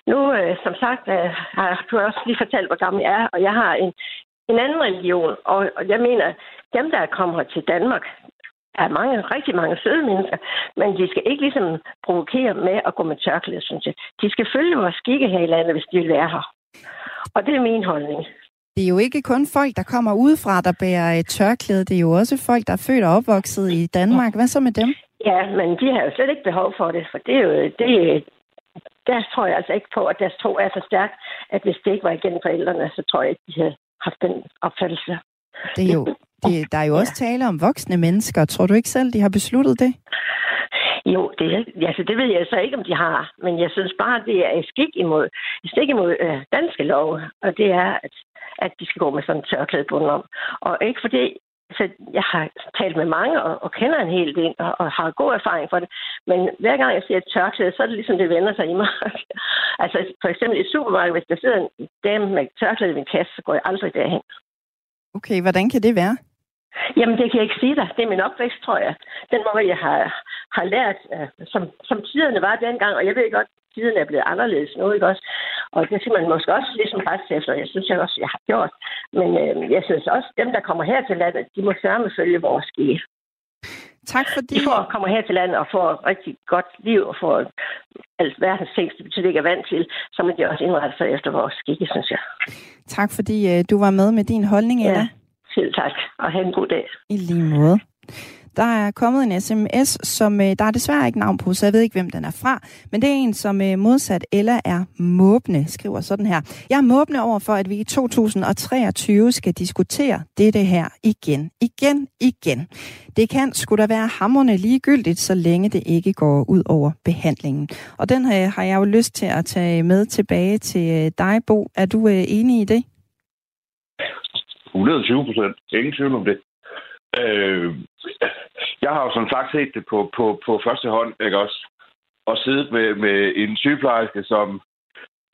Nu, øh, som sagt, øh, har du også lige fortalt, hvor gammel jeg er, og jeg har en, en anden religion, og, og jeg mener, dem, der kommer til Danmark, er mange, rigtig mange søde mennesker, men de skal ikke ligesom provokere med at gå med tørklæde, synes jeg. De skal følge vores skikke her i landet, hvis de vil være her. Og det er min holdning. Det er jo ikke kun folk, der kommer udefra, der bærer et tørklæde. Det er jo også folk, der er født og opvokset i Danmark. Hvad så med dem? Ja, men de har jo slet ikke behov for det, for det er jo, det, der tror jeg altså ikke på, at deres tro er så stærk, at hvis det ikke var igennem forældrene, så tror jeg ikke, de havde haft den opfattelse. Det er jo, det, der er jo også tale om voksne mennesker. Tror du ikke selv, de har besluttet det? Jo, det, altså, det ved jeg så ikke, om de har. Men jeg synes bare, det er et skik imod, et stik imod øh, danske lov. Og det er, at, at de skal gå med sådan en tørklæde om. Og ikke fordi så jeg har talt med mange og, og kender en hel del og, og har god erfaring for det. Men hver gang jeg ser et tørklæde, så er det ligesom, det vender sig i mig. altså for eksempel i supermarkedet, hvis der sidder en dame med tørklæde i min kasse, så går jeg aldrig derhen. Okay, hvordan kan det være? Jamen, det kan jeg ikke sige dig. Det er min opvækst, tror jeg. Den måde, jeg har, har lært, uh, som, som tiderne var dengang, og jeg ved godt, tiden er blevet anderledes nu, ikke også? Og det skal man måske også ligesom passe efter. Jeg synes jeg også, jeg har gjort. Men øh, jeg synes også, dem, der kommer her til landet, de må sørge følge vores skikke. Tak fordi... De får, kommer her til landet og får et rigtig godt liv og får alt verdens ting, det betyder ikke er vant til, så må de også indrette sig efter vores skikke, synes jeg. Tak fordi uh, du var med med din holdning, Ella. Ja, selv tak, og have en god dag. I lige måde. Der er kommet en sms, som øh, der er desværre ikke navn på, så jeg ved ikke, hvem den er fra. Men det er en, som øh, modsat Ella er måbne, skriver sådan her. Jeg er måbne over for, at vi i 2023 skal diskutere dette her igen, igen, igen. Det kan skulle da være hammerne ligegyldigt, så længe det ikke går ud over behandlingen. Og den her har jeg jo lyst til at tage med tilbage til øh, dig, Bo. Er du øh, enig i det? 120 procent. Ingen tvivl om det. Øh, jeg har jo som sagt set det på, på, på første hånd, ikke også? Og siddet med, med en sygeplejerske, som,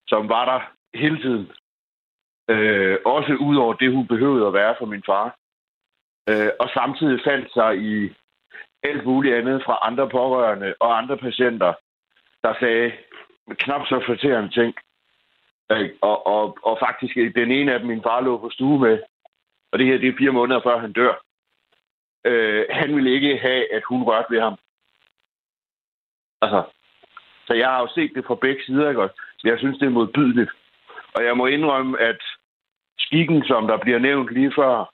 som var der hele tiden. Øh, også ud over det, hun behøvede at være for min far. Øh, og samtidig fandt sig i alt muligt andet fra andre pårørende og andre patienter, der sagde knap så fortærende ting. Øh, Og, og, og faktisk, den ene af dem, min far lå på stue med, og det her, det er fire måneder før han dør. Øh, han ville ikke have, at hun rørte ved ham. Altså, så jeg har jo set det fra begge sider, ikke? også? jeg synes, det er modbydeligt. Og jeg må indrømme, at skikken, som der bliver nævnt lige før,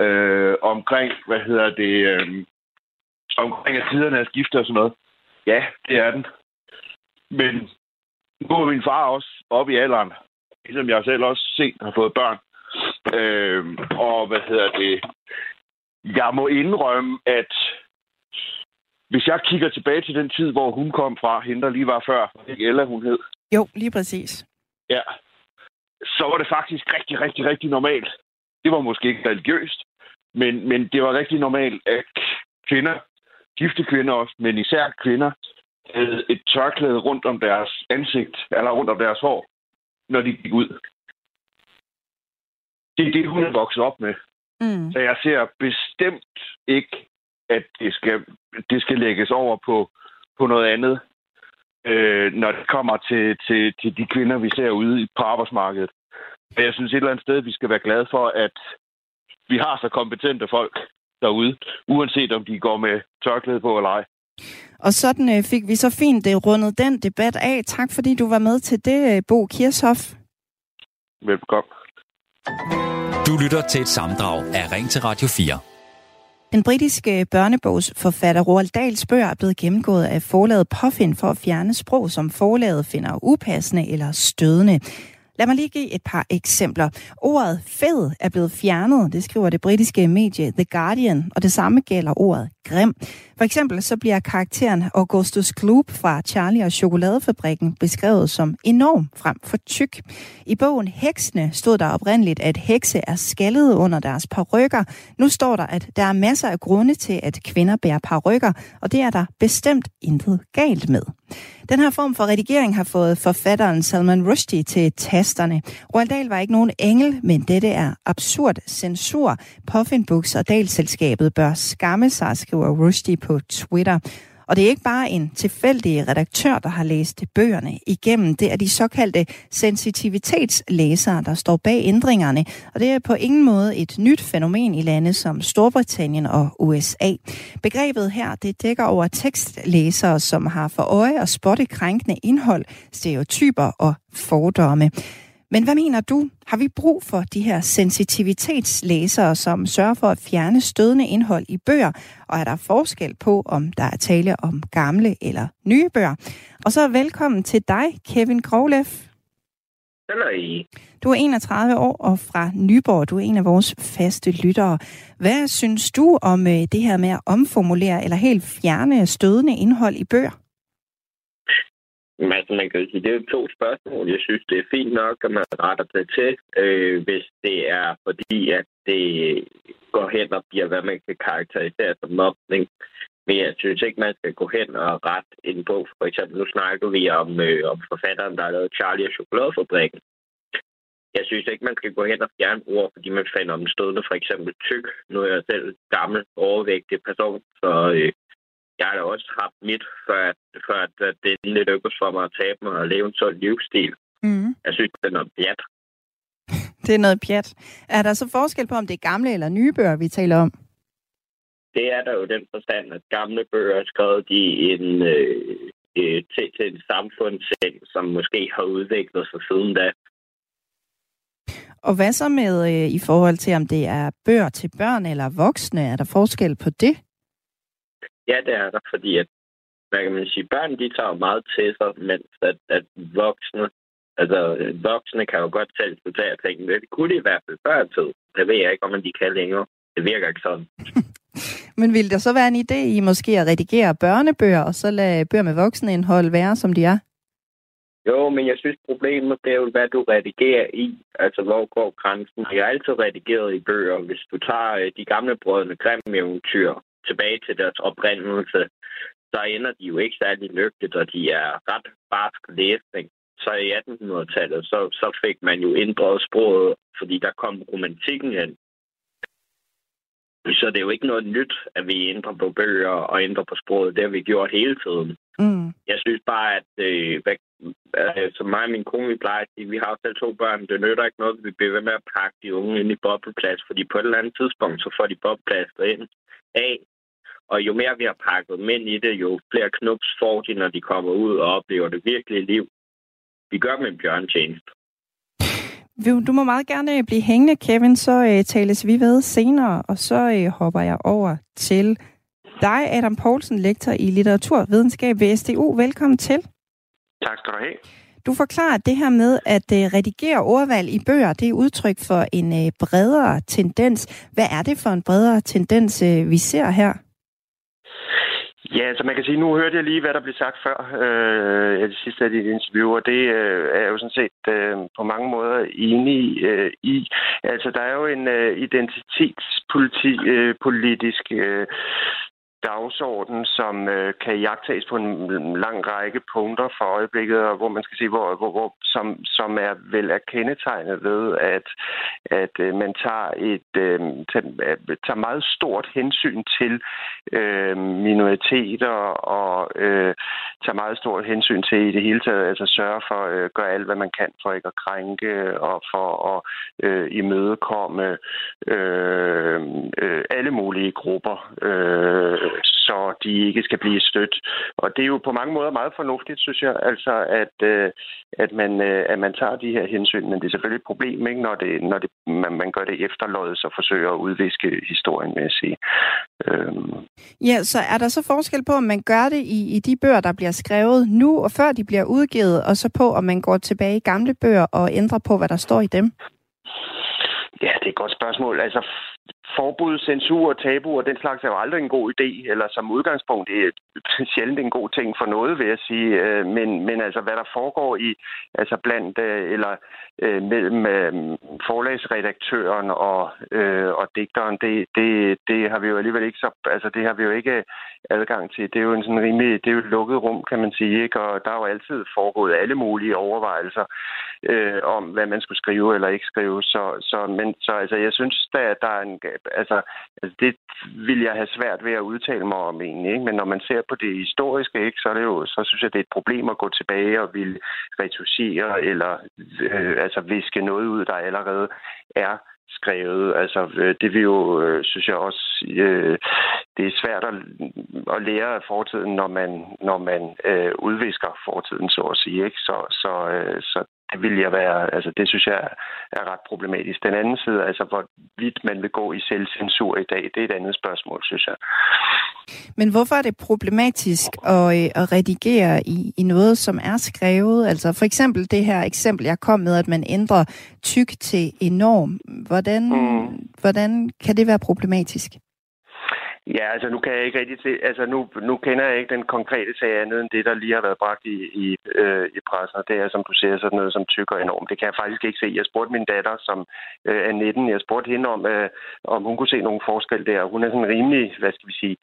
øh, omkring, hvad hedder det, øh, omkring at tiderne er skiftet og sådan noget. Ja, det er den. Men nu er min far også oppe i alderen, ligesom jeg selv også sent har fået børn. Øh, og hvad hedder det? Jeg må indrømme, at hvis jeg kigger tilbage til den tid, hvor hun kom fra, hende der lige var før, ikke Ella hun hed, Jo, lige præcis. ja, så var det faktisk rigtig, rigtig, rigtig normalt. Det var måske ikke religiøst, men, men det var rigtig normalt, at kvinder, gifte kvinder også, men især kvinder, havde et tørklæde rundt om deres ansigt, eller rundt om deres hår, når de gik ud. Det er det, hun er vokset op med. Mm. Så jeg ser bestemt ikke, at det skal, det skal lægges over på, på noget andet, øh, når det kommer til, til, til de kvinder, vi ser ude på arbejdsmarkedet. Men jeg synes et eller andet sted, vi skal være glade for, at vi har så kompetente folk derude, uanset om de går med tørklæde på eller ej. Og sådan øh, fik vi så fint øh, rundet den debat af. Tak fordi du var med til det, øh, Bo Kirshoff. Velkommen. Du lytter til et samdrag af Ring til Radio 4. Den britiske børnebogsforfatter Roald Dahls bøger er blevet gennemgået af forlaget Puffin for at fjerne sprog, som forlaget finder upassende eller stødende. Lad mig lige give et par eksempler. Ordet fed er blevet fjernet, det skriver det britiske medie The Guardian, og det samme gælder ordet grim. For eksempel så bliver karakteren Augustus Gloop fra Charlie og Chokoladefabrikken beskrevet som enorm frem for tyk. I bogen Heksene stod der oprindeligt, at hekse er skaldede under deres parrykker. Nu står der, at der er masser af grunde til, at kvinder bærer parrykker, og det er der bestemt intet galt med. Den her form for redigering har fået forfatteren Salman Rushdie til tasterne. Roald Dahl var ikke nogen engel, men dette er absurd censur. Puffin Books og Dahl-selskabet bør skamme sig, skriver Rushdie på Twitter. Og det er ikke bare en tilfældig redaktør, der har læst bøgerne igennem. Det er de såkaldte sensitivitetslæsere, der står bag ændringerne. Og det er på ingen måde et nyt fænomen i lande som Storbritannien og USA. Begrebet her, det dækker over tekstlæsere, som har for øje at spotte krænkende indhold, stereotyper og fordomme. Men hvad mener du? Har vi brug for de her sensitivitetslæsere, som sørger for at fjerne stødende indhold i bøger? Og er der forskel på, om der er tale om gamle eller nye bøger? Og så velkommen til dig, Kevin Grovleff. Hallo. Du er 31 år og fra Nyborg. Du er en af vores faste lyttere. Hvad synes du om øh, det her med at omformulere eller helt fjerne stødende indhold i bøger? Men altså, man kan jo sige, det er jo to spørgsmål. Jeg synes, det er fint nok, at man retter det til, øh, hvis det er fordi, at det går hen og bliver, hvad man kan karakterisere som mobning. Men jeg synes ikke, man skal gå hen og rette en bog. For eksempel, nu snakker vi om, øh, om forfatteren, der har lavet Charlie og Chokoladefabrikken. Jeg synes ikke, man skal gå hen og fjerne ord, fordi man finder om stødende for eksempel tyk. Nu er jeg selv gammel, overvægtig person, så øh, jeg har da også haft mit, før, at, før at, det endelig lykkedes for mig at tabe mig og leve en sådan livsstil. Mm. Jeg synes, det er noget pjat. Det er noget pjat. Er der så forskel på, om det er gamle eller nye bøger, vi taler om? Det er der jo den forstand, at gamle bøger er skrevet i en, øh, øh, til, til en samfundssind, som måske har udviklet sig siden da. Og hvad så med øh, i forhold til, om det er bøger til børn eller voksne? Er der forskel på det? Ja, det er der, fordi at, hvad kan man sige, børn de tager meget til sig, mens at, at voksne, altså voksne kan jo godt selv sortere ting. Det kunne de i hvert fald før tid. Det ved jeg ikke, om de kan længere. Det virker ikke sådan. Men vil der så være en idé i måske at redigere børnebøger, og så lade bøger med voksenindhold være, som de er? Jo, men jeg synes, problemet det er jo, hvad du redigerer i. Altså, hvor går grænsen? Jeg har altid redigeret i bøger. Hvis du tager øh, de gamle brødrene Grimm-eventyr tilbage til deres oprindelse, så ender de jo ikke særlig lykkeligt, og de er ret barsk læsning. Så i 1800-tallet, så, så fik man jo ændret sproget, fordi der kom romantikken hen. Så det er jo ikke noget nyt, at vi ændrer på bøger og ændrer på sproget. Det har vi gjort hele tiden. Mm. Jeg synes bare, at øh, hvad, øh, som mig og min kone, vi plejer at sige, vi har selv to børn. Det nytter ikke noget, at vi bliver ved med at pakke de unge ind i bobleplads, fordi på et eller andet tidspunkt, så får de bobleplads ind af. Og jo mere vi har pakket dem ind i det, jo flere knups får de, når de kommer ud og oplever det virkelige liv. Vi gør dem en bjørntjeneste. Du må meget gerne blive hængende, Kevin, så øh, tales vi ved senere, og så øh, hopper jeg over til dig, Adam Poulsen, lektor i litteraturvidenskab ved SDU. Velkommen til. Tak skal du have. Du forklarer det her med at uh, redigere ordvalg i bøger, det er udtryk for en uh, bredere tendens. Hvad er det for en bredere tendens, uh, vi ser her? Ja, altså man kan sige, nu hørte jeg lige, hvad der blev sagt før øh, det sidste af dit interview, og det øh, er jo sådan set øh, på mange måder enig øh, i. Altså der er jo en øh, identitetspolitisk øh, øh dagsorden, som øh, kan jagtages på en lang række punkter for øjeblikket, og hvor man skal se, hvor, hvor, hvor som, som er vel er kendetegnet ved, at, at øh, man tager et øh, tager meget stort hensyn til øh, minoriteter og øh, tager meget stort hensyn til i det hele taget, altså sørge for øh, at øh, gøre alt, hvad man kan for ikke at krænke og for at øh, imødekomme øh, øh, alle mulige grupper. Øh, så de ikke skal blive stødt. Og det er jo på mange måder meget fornuftigt, synes jeg, altså at, øh, at, man, øh, at man tager de her hensyn. Men det er selvfølgelig et problem, ikke, når, det, når det, man, man gør det efterløjet, så forsøger at udviske historien, med at sige. Øhm. Ja, så er der så forskel på, om man gør det i, i de bøger, der bliver skrevet nu, og før de bliver udgivet, og så på, om man går tilbage i gamle bøger og ændrer på, hvad der står i dem? Ja, det er et godt spørgsmål. Altså, forbud, censur og tabu og den slags er jo aldrig en god idé, eller som udgangspunkt det er sjældent en god ting for noget, vil jeg sige. Øh, men, men altså, hvad der foregår i, altså blandt, øh, eller øh, mellem forlagsredaktøren og, og digteren, det, det, det har vi jo alligevel ikke så, altså det har vi jo ikke adgang til. Det er jo en sådan rimelig, det er jo et lukket rum, kan man sige, ikke? Og der er jo altid foregået alle mulige overvejelser øh, om, hvad man skulle skrive eller ikke skrive. Så, så, men, så altså, jeg synes, der, der er en altså, altså det vil jeg have svært ved at udtale mig om egentlig, ikke? Men når man ser på det historiske, ikke, så er det jo, så synes jeg, det er et problem at gå tilbage og ville retusere eller øh, altså viske noget ud, der allerede er skrevet. Altså, øh, det vil jo, øh, synes jeg også, øh, det er svært at, at lære af fortiden, når man, når man øh, udvisker fortiden, så at sige. Ikke? Så, så, øh, så vil jeg være, altså det synes jeg er ret problematisk. Den anden side, altså hvor vidt man vil gå i selvcensur i dag, det er et andet spørgsmål, synes jeg. Men hvorfor er det problematisk at, øh, at redigere i, i noget, som er skrevet? Altså for eksempel det her eksempel, jeg kom med, at man ændrer tyk til enorm. Hvordan, mm. hvordan kan det være problematisk? Ja, altså nu kan jeg ikke rigtig se, altså nu, nu kender jeg ikke den konkrete sag andet end det, der lige har været bragt i, i, øh, i pressen, og det er, som du siger, sådan noget som tykker enormt. Det kan jeg faktisk ikke se. Jeg spurgte min datter, som øh, er 19, jeg spurgte hende om, øh, om hun kunne se nogle forskel der. Hun er sådan rimelig, hvad skal vi sige,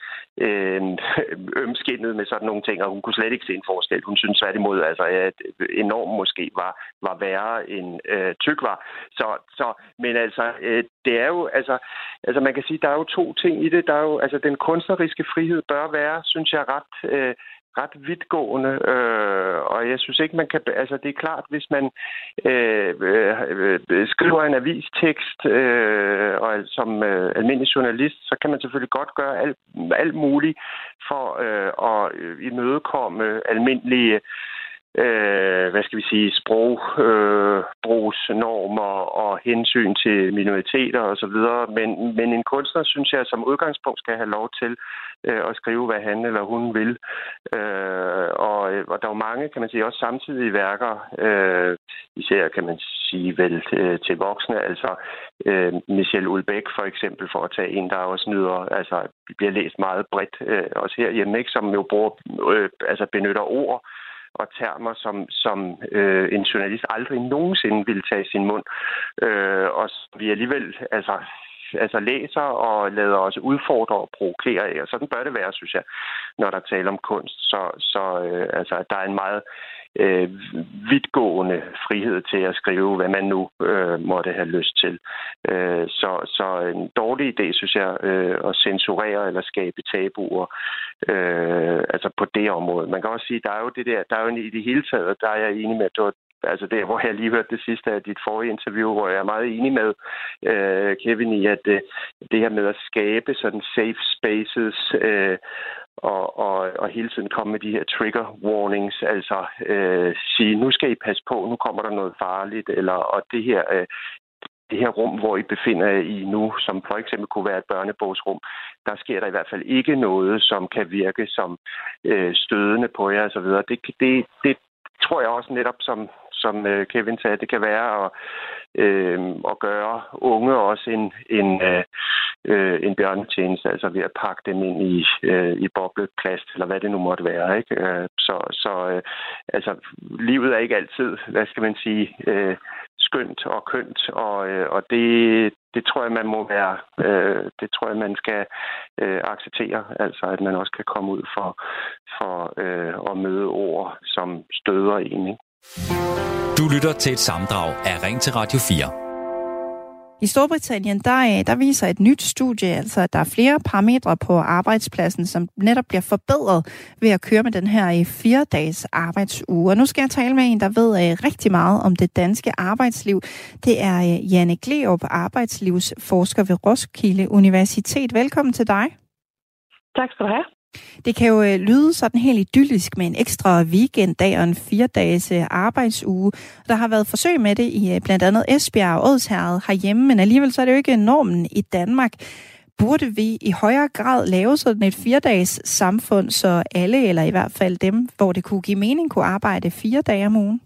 øh, ømskindet med sådan nogle ting, og hun kunne slet ikke se en forskel. Hun synes tværtimod, altså, at enorm måske var, var værre end øh, tyk var. Så, så, men altså, øh, det er jo, altså, altså man kan sige, der er jo to ting i det. Der er jo, altså Altså, den kunstneriske frihed bør være, synes jeg, ret, øh, ret vidtgående, øh, og jeg synes ikke, man kan... Altså, det er klart, hvis man øh, øh, skriver en avistekst øh, og som øh, almindelig journalist, så kan man selvfølgelig godt gøre alt, alt muligt for øh, at imødekomme almindelige øh, Øh, hvad skal vi sige, sprogbrugsnormer øh, og hensyn til minoriteter osv. Men, men en kunstner, synes jeg, som udgangspunkt skal have lov til øh, at skrive, hvad han eller hun vil. Øh, og, og der er jo mange, kan man sige, også samtidige værker, øh, især kan man sige vel til, til voksne, altså øh, Michel Ulbæk for eksempel, for at tage en, der også nyder, altså bliver læst meget bredt, øh, også herhjemme, ikke, som jo bruger, øh, altså benytter ord, og termer, som, som øh, en journalist aldrig nogensinde ville tage i sin mund. Øh, og vi alligevel altså, altså læser og lader os udfordre og provokere af. Og sådan bør det være, synes jeg, når der taler om kunst. Så, så øh, altså, der er en meget øh, vidtgående frihed til at skrive, hvad man nu øh, måtte have lyst til. Øh, så, så en dårlig idé, synes jeg, øh, at censurere eller skabe tabuer øh, altså på det område. Man kan også sige, der er jo det der, der er jo i det hele taget, der er jeg enig med, at det var altså det, hvor jeg lige hørte det sidste af dit forrige interview, hvor jeg er meget enig med øh, Kevin i, at øh, det her med at skabe sådan safe spaces øh, og, og, og hele tiden komme med de her trigger warnings, altså øh, sige, nu skal I passe på, nu kommer der noget farligt, eller og det her, øh, det her rum, hvor I befinder jer i nu, som for eksempel kunne være et børnebogsrum, der sker der i hvert fald ikke noget, som kan virke som øh, stødende på jer osv. Det, det, det tror jeg også netop, som, som øh, Kevin sagde, det kan være at, øh, at gøre unge også en, en, øh, øh, en bjørnetjeneste, altså ved at pakke dem ind i, øh, i bobleplast, eller hvad det nu måtte være. Ikke? Øh, så så øh, altså, livet er ikke altid, hvad skal man sige, øh, skønt og kønt, og, øh, og det, det tror jeg, man må være, øh, det tror jeg, man skal øh, acceptere, altså at man også kan komme ud for, for øh, at møde ord, som støder en. Ikke? Du lytter til et samdrag af Ring til Radio 4. I Storbritannien, der, der viser et nyt studie, altså at der er flere parametre på arbejdspladsen, som netop bliver forbedret ved at køre med den her fire-dages arbejdsuge. Og nu skal jeg tale med en, der ved uh, rigtig meget om det danske arbejdsliv. Det er uh, Janne Gleup, arbejdslivsforsker ved Roskilde Universitet. Velkommen til dig. Tak skal du have. Det kan jo øh, lyde sådan helt idyllisk med en ekstra weekenddag og en fire-dages øh, arbejdsuge. Der har været forsøg med det i øh, blandt andet Esbjerg og Odsherred herhjemme, men alligevel så er det jo ikke normen i Danmark. Burde vi i højere grad lave sådan et fire-dages samfund, så alle, eller i hvert fald dem, hvor det kunne give mening, kunne arbejde fire dage om ugen?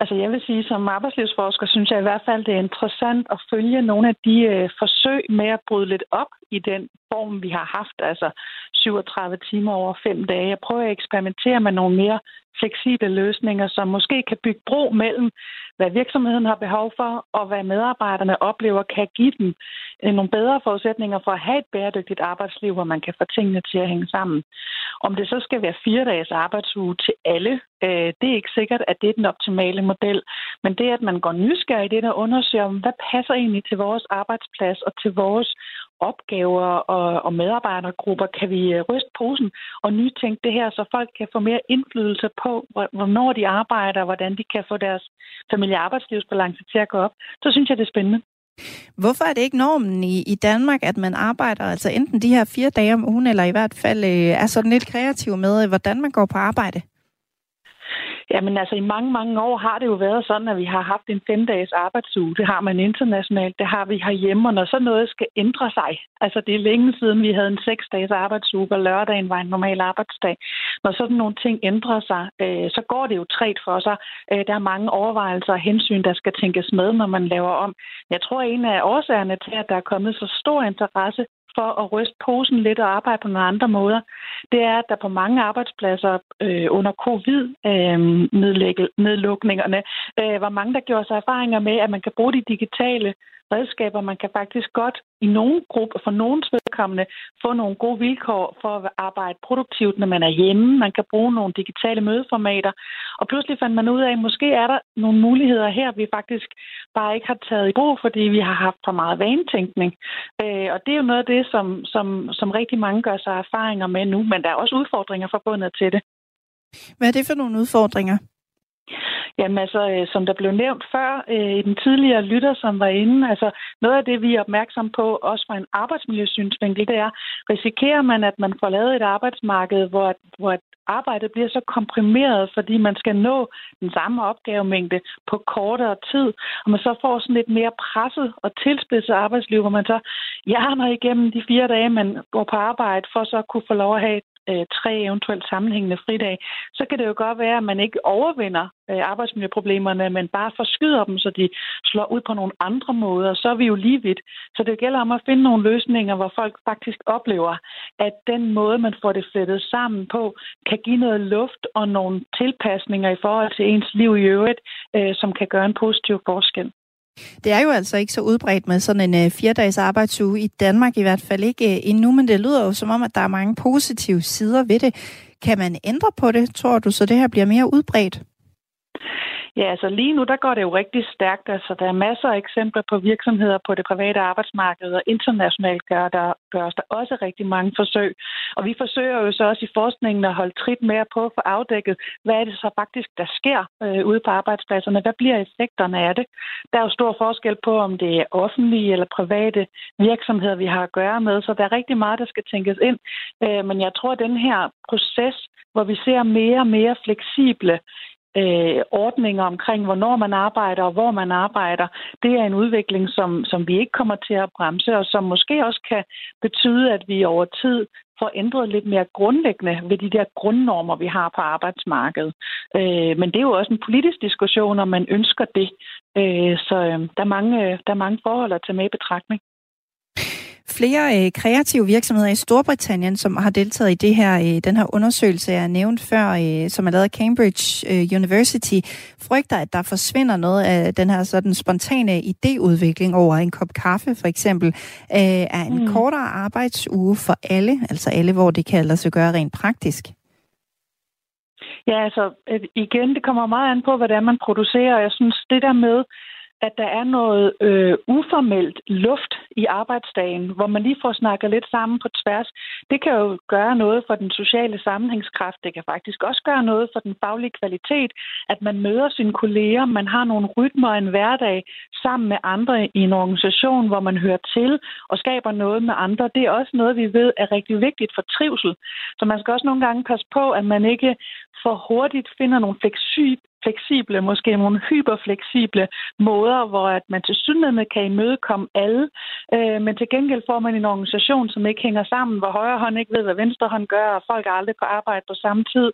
Altså jeg vil sige, som arbejdslivsforsker synes jeg i hvert fald, det er interessant at følge nogle af de øh, forsøg med at bryde lidt op i den form, vi har haft, altså 37 timer over fem dage. Jeg prøver at eksperimentere med nogle mere fleksible løsninger, som måske kan bygge bro mellem, hvad virksomheden har behov for, og hvad medarbejderne oplever kan give dem øh, nogle bedre forudsætninger for at have et bæredygtigt arbejdsliv, hvor man kan få tingene til at hænge sammen. Om det så skal være fire dages arbejdsuge til alle, øh, det er ikke sikkert, at det er den optimale model. Men det, at man går nysgerrig i det, der undersøger, hvad passer egentlig til vores arbejdsplads og til vores opgaver og, og medarbejdergrupper, kan vi øh, ryste posen og nytænke det her, så folk kan få mere indflydelse på, hvornår de arbejder, og hvordan de kan få deres familie- og arbejdslivsbalance til at gå op. Så synes jeg, det er spændende. Hvorfor er det ikke normen i, i Danmark, at man arbejder altså enten de her fire dage om ugen, eller i hvert fald øh, er sådan lidt kreativ med, øh, hvordan man går på arbejde? Jamen altså, i mange, mange år har det jo været sådan, at vi har haft en femdages arbejdsuge. Det har man internationalt, det har vi herhjemme, og når så noget skal ændre sig, altså det er længe siden, vi havde en seksdages arbejdsuge, og lørdagen var en normal arbejdsdag. Når sådan nogle ting ændrer sig, øh, så går det jo træt for sig. Øh, der er mange overvejelser og hensyn, der skal tænkes med, når man laver om. Jeg tror, at en af årsagerne til, at der er kommet så stor interesse for at ryste posen lidt og arbejde på nogle andre måder, det er, at der på mange arbejdspladser øh, under covid-nedlukningerne øh, øh, var mange, der gjorde sig erfaringer med, at man kan bruge de digitale redskaber. Man kan faktisk godt i nogle grupper, for nogens vedkommende, få nogle gode vilkår for at arbejde produktivt, når man er hjemme. Man kan bruge nogle digitale mødeformater. Og pludselig fandt man ud af, at måske er der nogle muligheder her, vi faktisk bare ikke har taget i brug, fordi vi har haft for meget vanetænkning. Øh, og det er jo noget af det, som, som, som rigtig mange gør sig erfaringer med nu, men der er også udfordringer forbundet til det. Hvad er det for nogle udfordringer? Jamen altså, øh, som der blev nævnt før øh, i den tidligere lytter, som var inde, altså noget af det, vi er opmærksom på, også fra en arbejdsmiljøsynsvinkel, det er, risikerer man, at man får lavet et arbejdsmarked, hvor, hvor arbejdet bliver så komprimeret, fordi man skal nå den samme opgavemængde på kortere tid, og man så får sådan lidt mere presset og tilspidset arbejdsliv, hvor man så hjerner igennem de fire dage, man går på arbejde, for så at kunne få lov at have øh, tre eventuelt sammenhængende fridage, så kan det jo godt være, at man ikke overvinder øh, arbejdsmiljøproblemerne, men bare forskyder dem, så de slår ud på nogle andre måder. Så er vi jo lige vidt. Så det gælder om at finde nogle løsninger, hvor folk faktisk oplever, at den måde, man får det flettet sammen på, kan give noget luft og nogle tilpasninger i forhold til ens liv i øvrigt, øh, som kan gøre en positiv forskel. Det er jo altså ikke så udbredt med sådan en øh, fire-dages arbejdsuge i Danmark i hvert fald ikke øh, endnu, men det lyder jo som om, at der er mange positive sider ved det. Kan man ændre på det, tror du, så det her bliver mere udbredt? Ja, altså lige nu, der går det jo rigtig stærkt. Altså, der er masser af eksempler på virksomheder på det private arbejdsmarked, og internationalt gør der, gøres der også rigtig mange forsøg. Og vi forsøger jo så også i forskningen at holde trit mere på at få afdækket, hvad er det så faktisk, der sker øh, ude på arbejdspladserne? Hvad bliver effekterne af det? Der er jo stor forskel på, om det er offentlige eller private virksomheder, vi har at gøre med, så der er rigtig meget, der skal tænkes ind. Øh, men jeg tror, at den her proces, hvor vi ser mere og mere fleksible øh, ordninger omkring, hvornår man arbejder og hvor man arbejder, det er en udvikling, som, som vi ikke kommer til at bremse, og som måske også kan betyde, at vi over tid får ændret lidt mere grundlæggende ved de der grundnormer, vi har på arbejdsmarkedet. Øh, men det er jo også en politisk diskussion, om man ønsker det. Øh, så øh, der, er mange, øh, der er mange forhold at tage med i betragtning flere øh, kreative virksomheder i Storbritannien, som har deltaget i det her, øh, den her undersøgelse, jeg nævnt før, øh, som er lavet af Cambridge øh, University, frygter, at der forsvinder noget af den her sådan spontane idéudvikling over en kop kaffe, for eksempel, øh, er en mm. kortere arbejdsuge for alle, altså alle, hvor det kan lade sig gøre rent praktisk. Ja, altså igen, det kommer meget an på, hvad det er, man producerer. Jeg synes, det der med, at der er noget øh, uformelt luft i arbejdsdagen, hvor man lige får snakket lidt sammen på tværs. Det kan jo gøre noget for den sociale sammenhængskraft. Det kan faktisk også gøre noget for den faglige kvalitet, at man møder sine kolleger, man har nogle rytmer en hverdag sammen med andre i en organisation, hvor man hører til og skaber noget med andre. Det er også noget, vi ved er rigtig vigtigt for trivsel. Så man skal også nogle gange passe på, at man ikke for hurtigt finder nogle fleksible, måske nogle hyperfleksible måder, hvor at man til synligheden kan imødekomme alle, øh, men til gengæld får man en organisation, som ikke hænger sammen, hvor højre hånd ikke ved, hvad venstre hånd gør, og folk aldrig på arbejde på samme tid.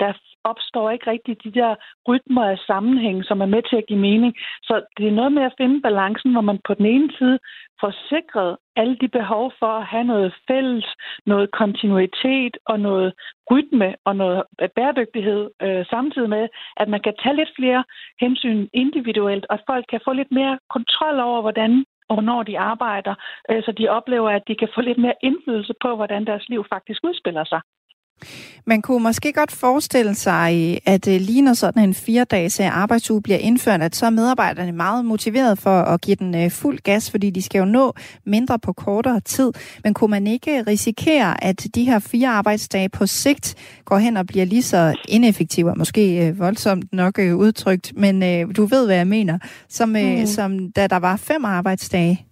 Der opstår ikke rigtig de der rytmer af sammenhæng, som er med til at give mening. Så det er noget med at finde balancen, hvor man på den ene side får sikret alle de behov for at have noget fælles, noget kontinuitet og noget rytme og noget bæredygtighed, øh, samtidig med, at man kan tage lidt flere hensyn individuelt, og folk kan få lidt mere kontrol over, hvordan og hvornår de arbejder, øh, så de oplever, at de kan få lidt mere indflydelse på, hvordan deres liv faktisk udspiller sig. Man kunne måske godt forestille sig, at øh, lige når sådan en fire-dages øh, arbejdsuge bliver indført, at så er medarbejderne meget motiveret for at give den øh, fuld gas, fordi de skal jo nå mindre på kortere tid. Men kunne man ikke risikere, at de her fire arbejdsdage på sigt går hen og bliver lige så ineffektive, måske voldsomt nok udtrykt, men du ved, hvad jeg mener, som, mm. som da der var fem arbejdsdage?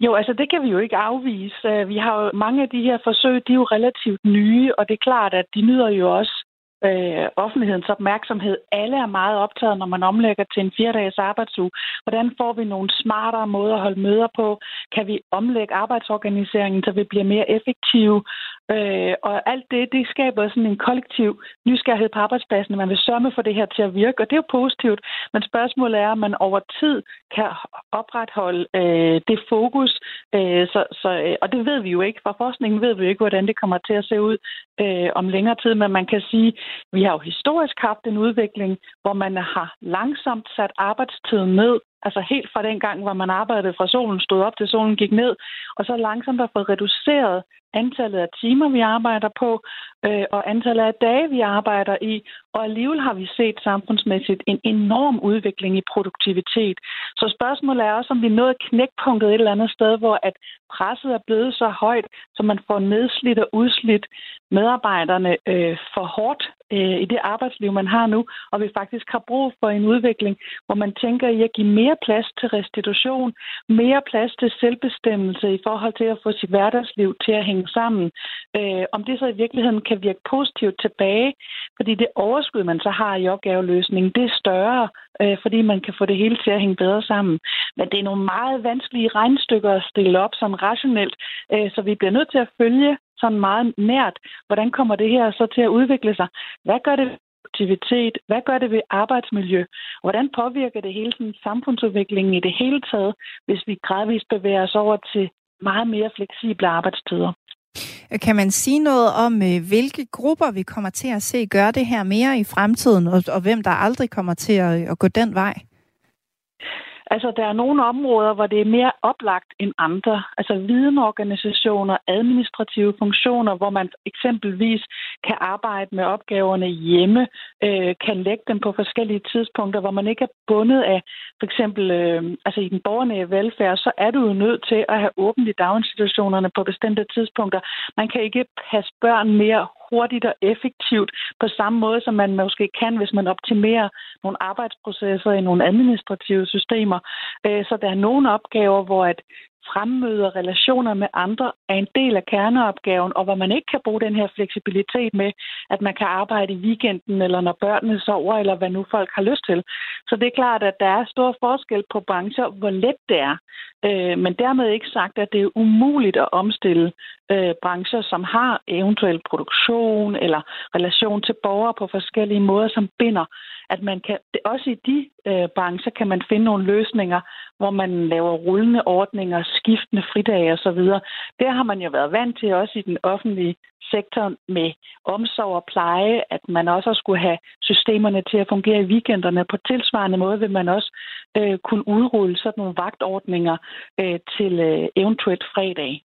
Jo, altså det kan vi jo ikke afvise. Øh, vi har jo mange af de her forsøg, de er jo relativt nye, og det er klart, at de nyder jo også øh, offentlighedens opmærksomhed. Alle er meget optaget, når man omlægger til en fire-dages arbejdsuge. Hvordan får vi nogle smartere måder at holde møder på? Kan vi omlægge arbejdsorganiseringen, så vi bliver mere effektive? Øh, og alt det, det skaber sådan en kollektiv nysgerrighed på arbejdspladsen. Man vil sørge for det her til at virke, og det er jo positivt. Men spørgsmålet er, om man over tid kan opretholde øh, det fokus. Øh, så, så, øh, og det ved vi jo ikke. Fra forskningen ved vi jo ikke, hvordan det kommer til at se ud øh, om længere tid. Men man kan sige, vi har jo historisk haft en udvikling, hvor man har langsomt sat arbejdstiden ned, Altså helt fra den gang, hvor man arbejdede fra solen stod op til solen gik ned, og så langsomt har fået reduceret antallet af timer, vi arbejder på, øh, og antallet af dage, vi arbejder i. Og alligevel har vi set samfundsmæssigt en enorm udvikling i produktivitet. Så spørgsmålet er også, om vi er nået knækpunktet et eller andet sted, hvor at presset er blevet så højt, så man får nedslidt og udslidt medarbejderne øh, for hårdt øh, i det arbejdsliv, man har nu, og vi faktisk har brug for en udvikling, hvor man tænker i at give mere plads til restitution, mere plads til selvbestemmelse i forhold til at få sit hverdagsliv til at hænge sammen. Øh, om det så i virkeligheden kan virke positivt tilbage, fordi det overskud, man så har i opgaveløsningen, det er større, øh, fordi man kan få det hele til at hænge bedre sammen. Men det er nogle meget vanskelige regnstykker at stille op sådan rationelt, øh, så vi bliver nødt til at følge sådan meget nært, hvordan kommer det her så til at udvikle sig? Hvad gør det aktivitet? Hvad gør det ved arbejdsmiljø? Hvordan påvirker det hele sådan, samfundsudviklingen i det hele taget, hvis vi gradvist bevæger os over til meget mere fleksible arbejdstider? Kan man sige noget om, øh, hvilke grupper vi kommer til at se gøre det her mere i fremtiden, og, og hvem der aldrig kommer til at, at gå den vej? Altså, der er nogle områder, hvor det er mere oplagt end andre. Altså, videnorganisationer, administrative funktioner, hvor man eksempelvis kan arbejde med opgaverne hjemme, øh, kan lægge dem på forskellige tidspunkter, hvor man ikke er bundet af, for eksempel, øh, altså i den borgernære velfærd, så er du jo nødt til at have åbent i daginstitutionerne på bestemte tidspunkter. Man kan ikke passe børn mere hurtigt og effektivt på samme måde, som man måske kan, hvis man optimerer nogle arbejdsprocesser i nogle administrative systemer. Øh, så der er nogle opgaver, hvor at fremmøder relationer med andre er en del af kerneopgaven, og hvor man ikke kan bruge den her fleksibilitet med, at man kan arbejde i weekenden, eller når børnene sover, eller hvad nu folk har lyst til. Så det er klart, at der er stor forskel på brancher, hvor let det er. Øh, men dermed ikke sagt, at det er umuligt at omstille øh, brancher, som har eventuel produktion eller relation til borgere på forskellige måder, som binder. At man kan, også i de øh, brancher kan man finde nogle løsninger, hvor man laver rullende ordninger, skiftende fridage osv. Det har man jo været vant til også i den offentlige sektor med omsorg og pleje, at man også skulle have systemerne til at fungere i weekenderne. På tilsvarende måde vil man også øh, kunne udrulle sådan nogle vagtordninger øh, til øh, eventuelt fredag.